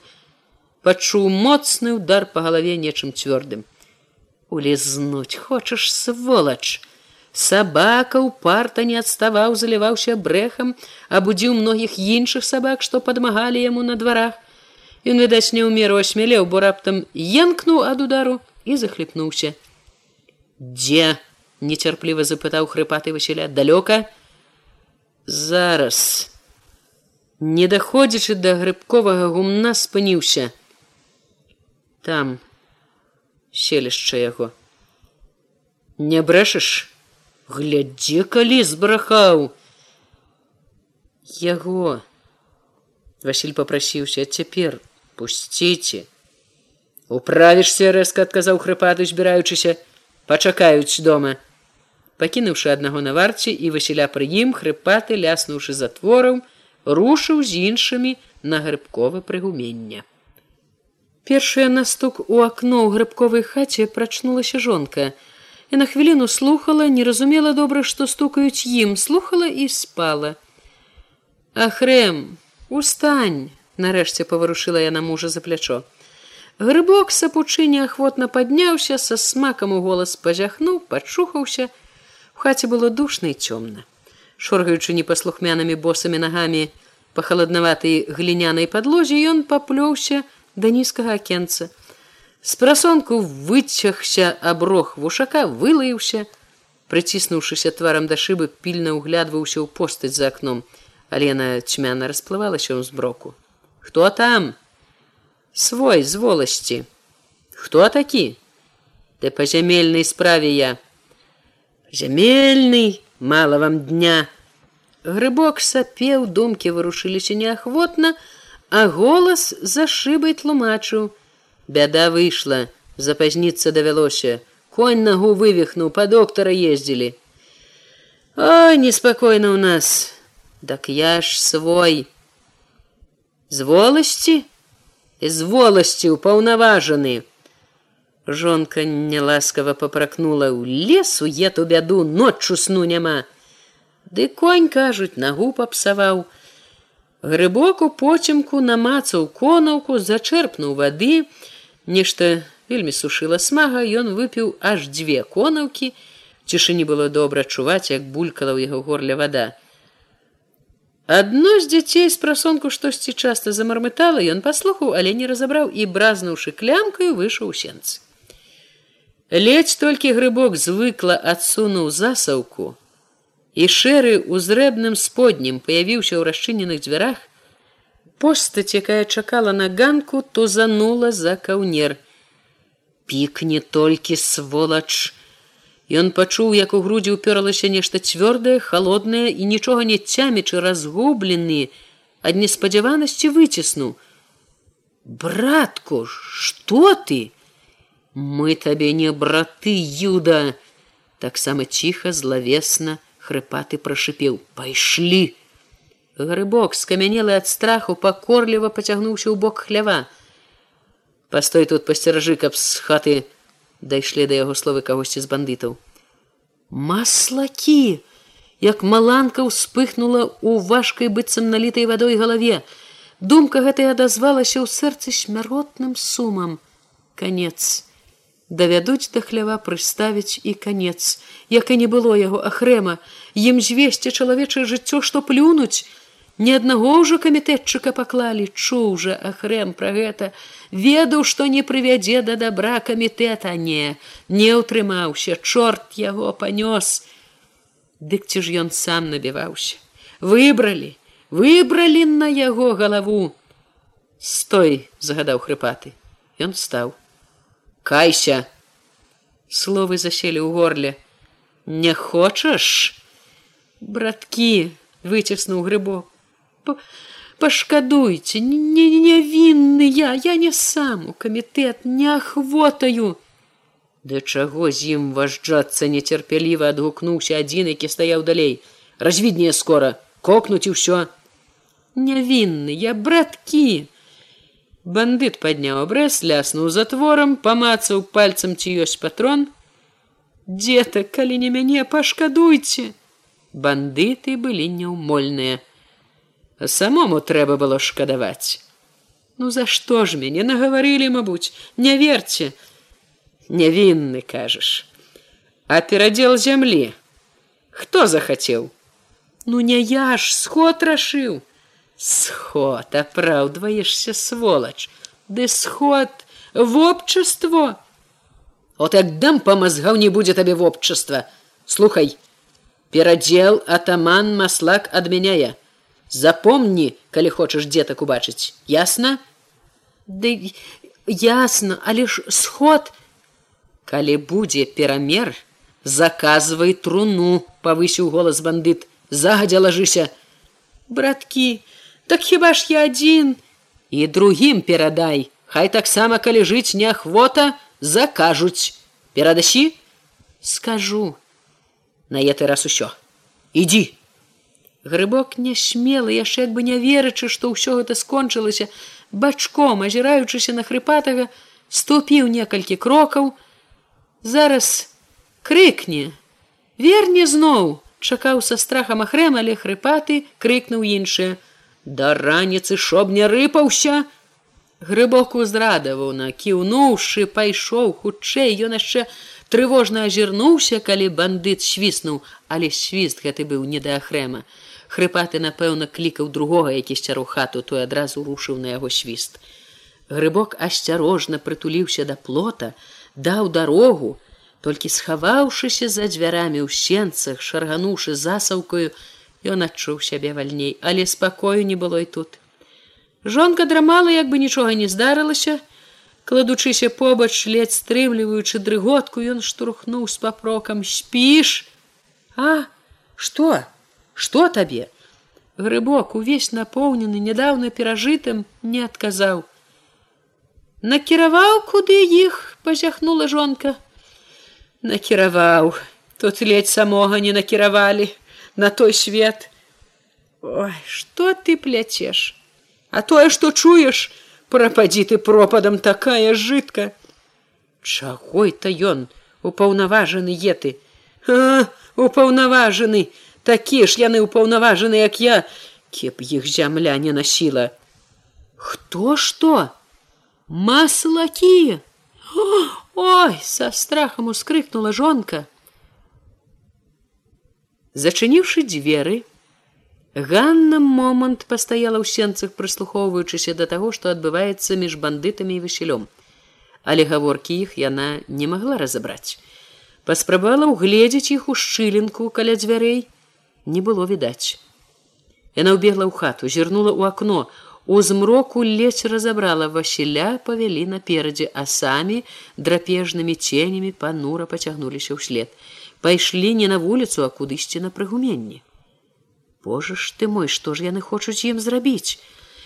пачуў моцны удар по галаве нечым цвёрдым. Улезнуць хочаш сволач сабака упарта не адставаў заліваўся брэхам абудзіў многіх іншых сабак што падмагалі яму на дварах ён відаць не ў меру асмялеў бо раптам енкнуў ад удару і захліпнуўся дзе нецярпліва запытаў хрыпаты васіля далёка зараз не даходзячы да грыбковага гумна спыніўся там селішча яго не брэшаш глядзе калі збрахаў. Яго. Василь попрасіўся цяпер пусціце управішся рэзка адказаў хрыпаты збіраючыся. Пачакаюць дома пакінуўшы аднаго на варце і васіля пры ім хрыпаты ляснуўшы затвораў рушыў з іншымі на грыбковы прыгумення. Першая настук у акно ў грыбковай хаце прачнулася жонка. І на хвіліну слухала, не разумела добра, што стукаюць ім, слухала і спала. Ахрэм, устань! нарэшце паварушыла яна мужа за плячо. Грыбок сапучы неахвотна падняўся, са смакам у голас пазяхнуў, пачухаўся. У хаце было душна і цёмна шоргаючы непаслухмянымі босамі нагамі па халаднаватай глінянай падлозе ён паплёўся да нізкага акенца з прасонку выцягся аброх вушака вылаяўся прыціснуўшыся тварам да шыбы пільна ўглядваўся ў постаць за акном але яна цьмяна расплывалася ў зброку хто там? Свой з воласці хто такі ты па зямельнай справе я зямельный мало вам дня грыбок сапеў думкі варушыліся неахвотна а голас за шыбай тлумачыў Бяда выйшла, запазніцца давялося. Конь нагу вывихнуў, па доктара ездзілі. Ой, неспакойна ў нас. Дак я ж свой. З воласці, з воласці упаўнаважаны. Жонка няласкава папракнула ў лесу ету бяду ноччу сну няма. Ды конь кажуць, нагу папсаваў. Грыбок у поцемку намацаў конаўку, зачэрпнуў вады, нешта вельмі сушыла смага, ён выпіў аж дзве конаўкі. Цішыні было добра чуваць, як булькала ў яго горля вода. Адно з дзяцей з прасонку штосьці часта замармытала, ён паслухаў, але не разабраў і бразнуўшы клямкаю выйшаў у сенцы. Ледзь толькі грыбок звыкла адсунуў засаўку, і шэры узрэбным споднім паявіўся ў расчыненых дзвярах, постаць, якая чакала на ганку, то занула за каўнер. Пікне толькі сволач. Ён пачуў, як у грудзі ўпёралася нешта цвёрдае, холоднае і нічога не цямічы разгублены, ад неспадзяванасці выціснуў: « Братку, што ты? Мы табе не браты юда, таксама ціха злавесна хрыпаты прашипеў: пайшлі. Грыбок скамянелы ад страху пакорліва пацягнуўся ў бок хлява. Пастой тут пасцеражы, каб з хаты дайшлі да яго словы кагосьці з бандытаў. Маслакі, як маланка ўспыхнула ў важкай быццам налітай вадой галаве. Думка гэтая адазвалася ў сэрцы смяротным сумам. Канец давядуць да хлява прыставіць і канец як і не было яго ахрэма ім звесці чалавечае жыццё што плюнуць ні аднаго ўжо камітэтчыка паклалі чуў жа ахрэм пра гэта. Ведаў што не прывядзе да добра камітэта не не ўтрымаўся. Чорт яго панёс. Дык ці ж ён сам набіваўся? Выбралі выбралі на яго галаву. Стой загадаў хрыпаты. Ён стаў. Кайся. Словы заселі ў горле. Не хочаш? Браткі выціснуў грыбок пашкадуйце не нявінны я я не сам у камітэт не ахвотаю да чаго з ім важджацца нецярпяліва адгукнуўся адзін які стаяў далей развіднее скора кокнуць і ўсё нявінны я браткі Бандыт падняў абрэз, ляснуў затворам, памацаў пальцам ці ёсць патрон. Дзета, калі не мяне пашкадуйце. Бандыты былі няўмольныя. Самому трэба было шкадаваць. Ну за што ж мяне нагаварылі, мабуць, не верце, Нявінны кажаш. А перадзел зямлі. Хто захацеў? Ну не я ж сход рашыў сход апраўдваешься сволач ды сход? В общество. От як дам па мазгаў не будзе табе в общества слухай. Перадзел атаман маслак адмяняе запомні калі хочаш дзетак убачыць ясна ды ясна але ж сход. Калі будзе перамер заказвай труну павысіў голас бандыт загадзя лажыся браткі так хіба ж я адзін і другім перадай хай таксама калі жыць неахвота закажуць перадасі скажу. На еты раз усё ідзі грыбок не смелы яшчэ як бы не верачы што ўсё гэта скончылася бачком азіраючыся на хрыпатага ступіў некалькі крокаў. Зараз крыкне верне зноў чакаў са страхам ахрэм але хрыпаты крыкнуў іншае да раніцы шоб не рыпаўся! Грыбок узрадаваў на кіўнуўшы пайшоў хутчэй. Ён яшчэ трывожна азірнуўся калі бандыт свіснуў але свіст гэты быў не да ахрэма хрыпаты напэўна клікаў другога які сцяру хату той адразу рушыў на яго свіст грыбок асцярожна прытуліўся да плота даў дарогу толькі схаваўшыся за дзвярамі ў сенцах шаргануўшы засаўкаю Ён адчуў сябе вальней, але спакою не было і тут. Жонка драмала, як бы нічога не здарылася, кладучыся побач ледь стрымліваючы дрыготку, ён штурхнуў з папрокам спіш. А что, что табе? Грыбок увесь напоўнены нядаўна перажытым не адказаў. накіраваў куды іх пазяхнула жонка. Накіраваў тут ледзь самога не накіравалі на той свет ой что ты пляцеш а тое что чуеш прападзі ты пропадам такая жытка чагой то ён упаўнаважаны еты упаўнаважаны такі ж яны упаўнаважаны як я кеп іх зямля не насіла. Хто что маслакі! Ой со страхам ускрыкнула жонка. Зачыніўшы дзверы ганна момант пастаяла ў сенцах прыслухоўваючыся да таго што адбываецца між бандытамі і васілём. Але гаворкі іх яна не магла разабраць. Паспрабавала ўгледзець іх у шчылінку каля дзвярэй не было відаць яна ўбегла ў хату зірнула ў акно У змроку ледзь разабрала Васіля павялі наперадзе, а самі драпежнымі ценямі панура пацягнуліся ўслед. Пайшлі не на вуліцу, а кудысьці на прыгуменні. Божа ж ты мой, што ж яны хочуць ім зрабіць.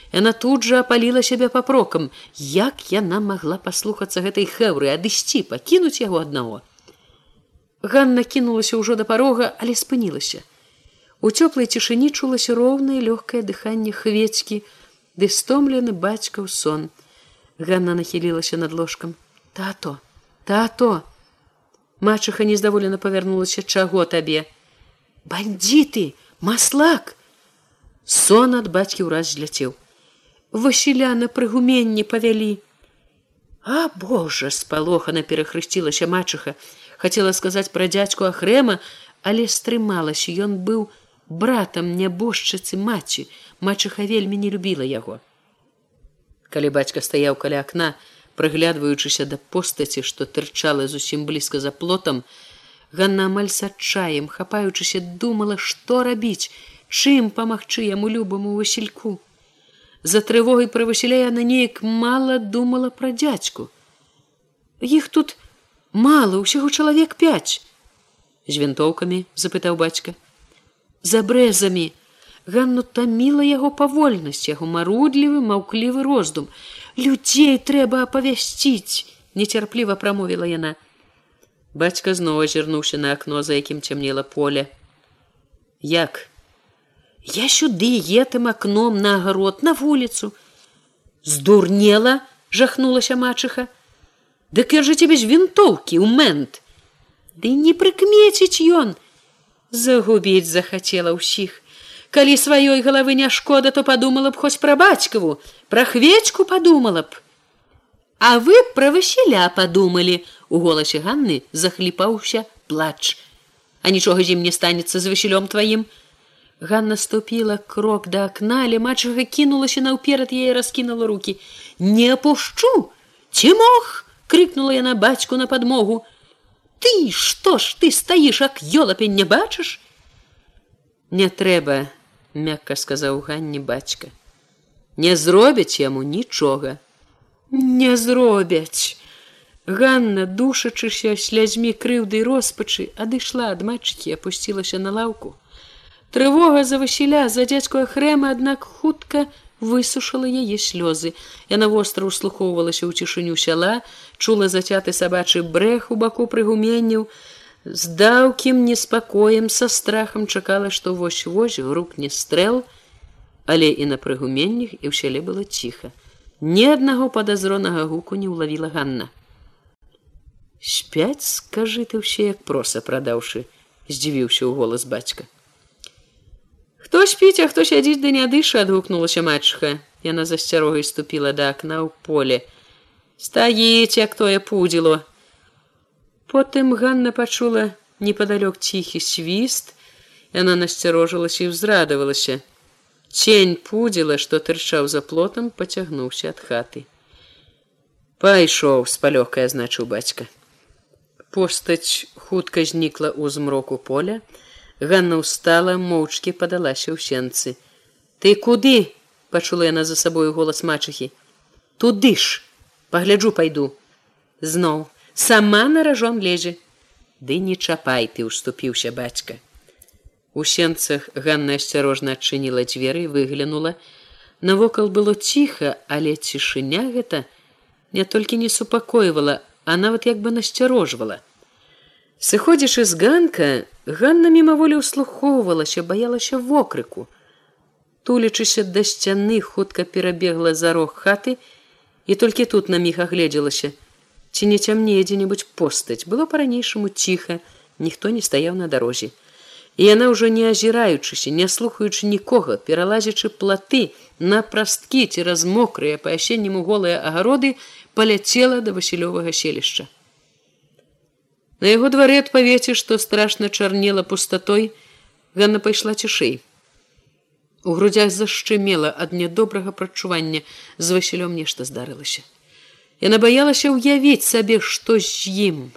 Яна тут жа апаліла сябе папрокам, як яна магла паслухацца гэтай хэўры, адысці, пакінуць яго аднаго. Ганна кінулася ўжо да парога, але спынілася. У цёплай цішыні чулася роўнае лёгкае дыханне хвецькі, ды стомлены бацькаў сон. Ганна нахілілася над ложкам. Тато, тато. Мачыха нездаволена павярнулася чаго табе. Бандзіты, маслак! Сон ад бацькі ўраз зляцеў. Васіля на прыгуменні павялі. А Божа, спалохана перахрысцілася мачыха, хацела сказаць пра дзядзьку ахрэма, але стрымалася, ён быў братам нябожчыцы маці, мачыха вельмі не любіла яго. Калі бацька стаяў каля акна, прыглядваючыся да постаці, што тырчала зусім блізка за плотам, Ганна амаль с адчаем, хапаючыся думала, што рабіць, чым памагчы яму любаму васільку. За трывогай пра васіля яна неяк мала думала пра дзядзьку. Іх тут мала ўсяго чалавек пяць з вінтоўкамі запытаў бацька за брэзамі Ганну таміла яго павольнасць, яго марудлівы, маўклівы роздум. Людзей трэба апавясціць, нецярпліва прамовіла яна. Бацька зноў азірнуўся на акно, за якім цямнела поле. Як? Я сюды етым акном на агарод на вуліцу. Здурнела, жахнулася мачыха. Дык я жа цябе з вінтоўкі ў мэнт. Ды не прыкмеціць ён, загубіць захацела ўсіх калі сваёй галавы не шкода то подумала б хоць пра бацькаву пра хвечку подумала б. А вы пра васіля подумалі у голасе ганны захліпаўся плач. А нічога зім не станецца з васілём тваім. Ганна ступіла крок да акна але мачага кінулася наўперад яе раскінула руки не пушчу ці мог крыкнула яна бацьку на подмогу ты што ж ты стаіш як ёлапень не бачыш? Не трэба мякка сказаў ганні бацька. Не зробяць яму нічога. Не зробяць. Ганна душачыся слязьмі крыўды роспачы адышла ад мачыкі опусцілася на лаўку. Трывога за васіля за дзядзьку хрэма аднак хутка высушыла яе слёзы. Яна востра услухоўвалася ў цішыню сяла чула зацяты сабачы брэх у баку прыгуменняў. З даўкім неспакоем са страхам чакала што вось вось грук не стрэл. Але і на прыгуменнях і ў сяле было ціха. Ні аднаго падазронага гуку не ўлавіла ганна. Спяць скажы ты ўсе як проса прадаўшы здзівіўся ў голас бацька хто спіць а хто сядзіць да не дыша адгукнулася мачха яна засцярогай ступіла да акна ў поле стаіце як тое пудзіло Потым Ганна пачула непадалёк ціхі свіст, яна насцярожылася і ўзрадавалася. Цень пудзіла, што тырчаў за плотам, пацягнуўся ад хаты. Пайшоў з палёгкай азначыў бацька. Постаць хутка знікла ў змроку поля, Ганна ўстала, моўчкі падалася ў сенцы. Ты куды? пачула яна за сабою голас мачыхі. Туды ж, пагляджу пайду. Зноў сама на ражон лезе ды не чапай ты уступіўся бацька у сенцах ганна асцярожна адчыніла дзверы выглянула навокал было ціха але цішыня гэта не толькі не супакойвала, а нават як бы насцярожвала. Сыходзячы з ганка, Ганна мімаволі ўслухоўвалася, баялася вокрыку. Тулічыся да сцяны хутка перабегла за рог хаты і толькі тут на міг агледзелася. Ці не цямнее дзе-небудзь постаць, было па-ранейшаму ціха, ніхто не стаяў на дарозе. І яна ўжо не азіраючыся, не слухаючы нікога, пералазячы платы на прасткі цераз мокрыя па асенняму голыя агароды паляцела да васілёвага селішча. На яго дварэ адпавеце, што страшна чарнела пустатой, Ганна пайшла цішэй. У грудзях зашчымела ад нядобрага прачування з васілём нешта здарылася. Яна баялася ўявіць сабе, што з ім.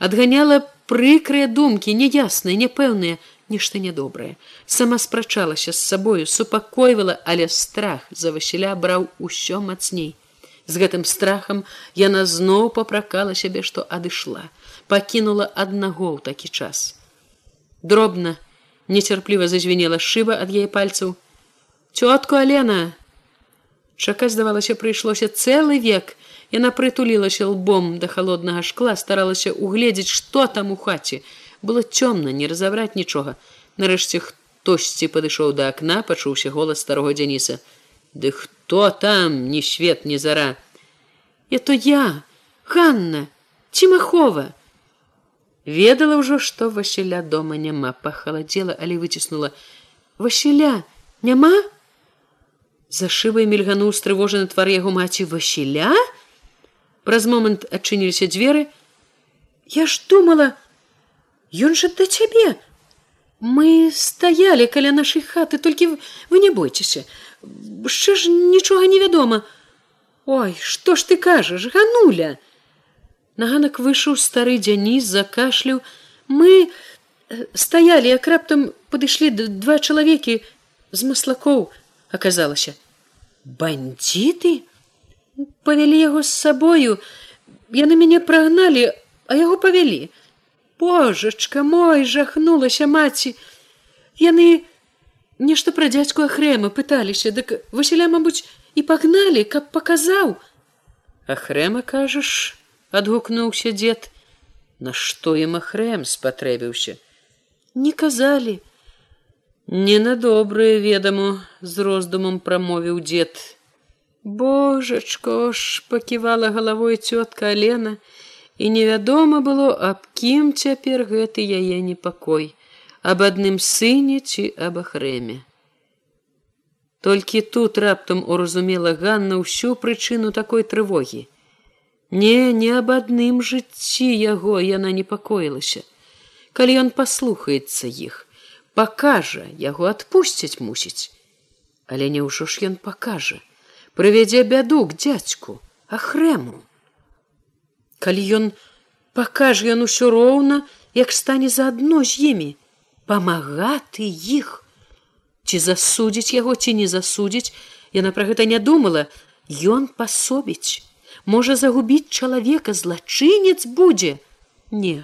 Адганяла прыкрыя думкі няясныя няпэўныя нешта нядобрае сама спрачалася з сабою супакойвала але страх за васіля браў усё мацней з гэтым страхам яна зноў папракала сябе што адышла пакінула аднаго ў такі час дробна нецярпліва зазвенела шыба ад яе пальцаў цётку алена чакаць здавалася прыйшлося цэлы век Яна прытулілася лбом да холоднага шкла, старалася угледзець, што там у хаце. Было цёмна, не разабраць нічога. Нарэшце хтосьці падышоў да акна, пачуўся голас старого дзяніса. Ды хто там, ні свет, ні зара. Я то я, Ханна, Цімахова. Ведала ўжо, што Васіля дома няма, пахаладзела, але выціснула: « Васіля, няма? За шыбай мільгануў стрывожаны твар яго маці. Васіля, праз момант адчыніліся дзверы. Я ж думала ён жа да цябе. Мы стаялі каля нашай хаты толькі вы не бойцеся. Яшчэ ж нічога невядома ой што ж ты кажаш гануля наганак выйшаў стары дзяніс закашляў. Мы э, стаялі як раптам падышлі два чалавекі з маслакоў аказалася. Бандиты павялі яго з сабою. Яны мяне прагналі а яго павялі. Божачка мой жахнулася маці. Яны нешта пра дзядзьку ахрэма пыталіся. Дык васіля мабуць і пагналі каб паказаў. Ахрэма кажаш адгукнуўся дзед нашто ім ахрэм спатрэбіўся не казалі не на добрае ведаму з роздумам прамовіў дзед Божачко ж паківала галавой цётка Алена, і невядома было, аб кім цяпер гэты яе непакой, аб адным сыне ці аб ахрэме. Толькі тут раптам уразумела Ганна ўсю прычыну такой трывогі. Не, не аб адным жыцці яго яна непакоілася. Калі ён паслухаецца іх, пакажа, яго адпусцяць мусіць, Але няўжо ж ён пакажа? Прывядзе бяду к дзядзьку ахрэму калі ён пакажа ён усё роўна як стане заадно з імі памагаты іх. Ці засудзіць яго ці не засудзіць яна пра гэта не думала ён пасобіць можа загубіць чалавека злачынец будзе не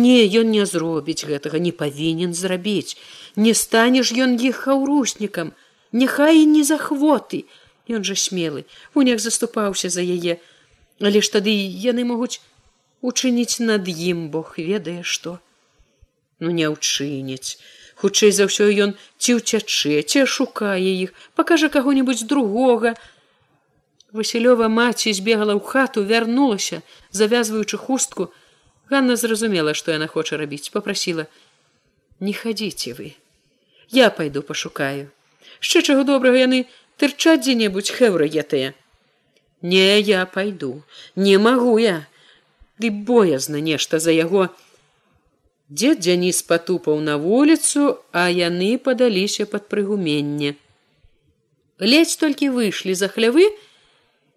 не ён не зробіць гэтага не павінен зрабіць не станеш ён іх хаўруснікам няхай і не захвоты Ён жа смелы, унях заступаўся за яе, але ж тады яны могуць учыніць над ім Бог ведае што. Ну не ўчыніць. Хутчэй за ўсё ён ці ўцячэ, ці шукае іх, пакажа каго-нибудь другога. Васілёва маці збегала ў хату, вярнулася, завязваючы хустку. Ганна зразумела, што яна хоча рабіць, попрасіла: « Не хадзіце вы. Я пайду пашукаю. Шчэ чаго добрага яны тырчаць дзе-небудзь хэврыетыя не я пайду не магу я ды боязна нешта за яго дзед дзяніс патупаў на вуліцу а яны падаліся пад прыгуменне ледзь толькі выйшлі за хлявы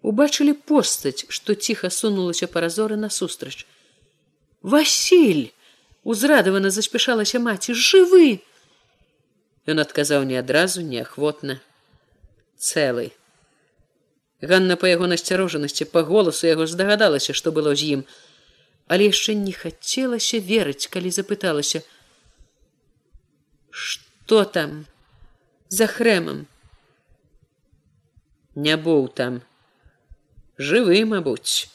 убачылі постаць што ціха сунулася паразоры насустрач василь узрадавана заспяшалася маці жывы ён адказаў не адразу неахвотна цэлы. Ганна па яго насцярожанасці па голасу яго здагадалася, што было з ім, але яшчэ не хацелася верыць, калі запыталася: Што там за хрэмам? Не быў там. Жывы мабуць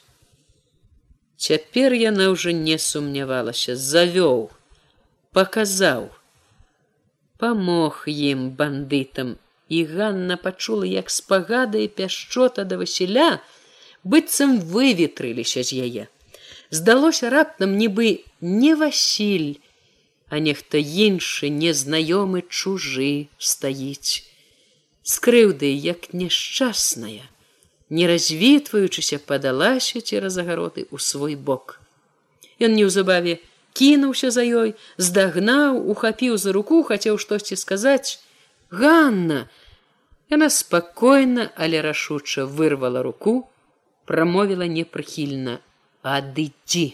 цяпер яна ўжо не сумнявалася завёў паказаў памог ім бандытам і Ганна пачула як спагада і пяшчота да Васіля быццам выветрыліся з яе. Здалося раптам нібы не Васіль а нехта іншы незнаёмы чужы стаіць. Скрыўды як няшчасная не развітваючыся падалася цераз агароты ў свой бок. Ён неўзабаве кінуўся за ёй здагнаў ухапіў за руку хацеў штосьці сказаць Ганна! Яна спакойна але рашуча вырвала руку прамовіла непрыхільна адыдзі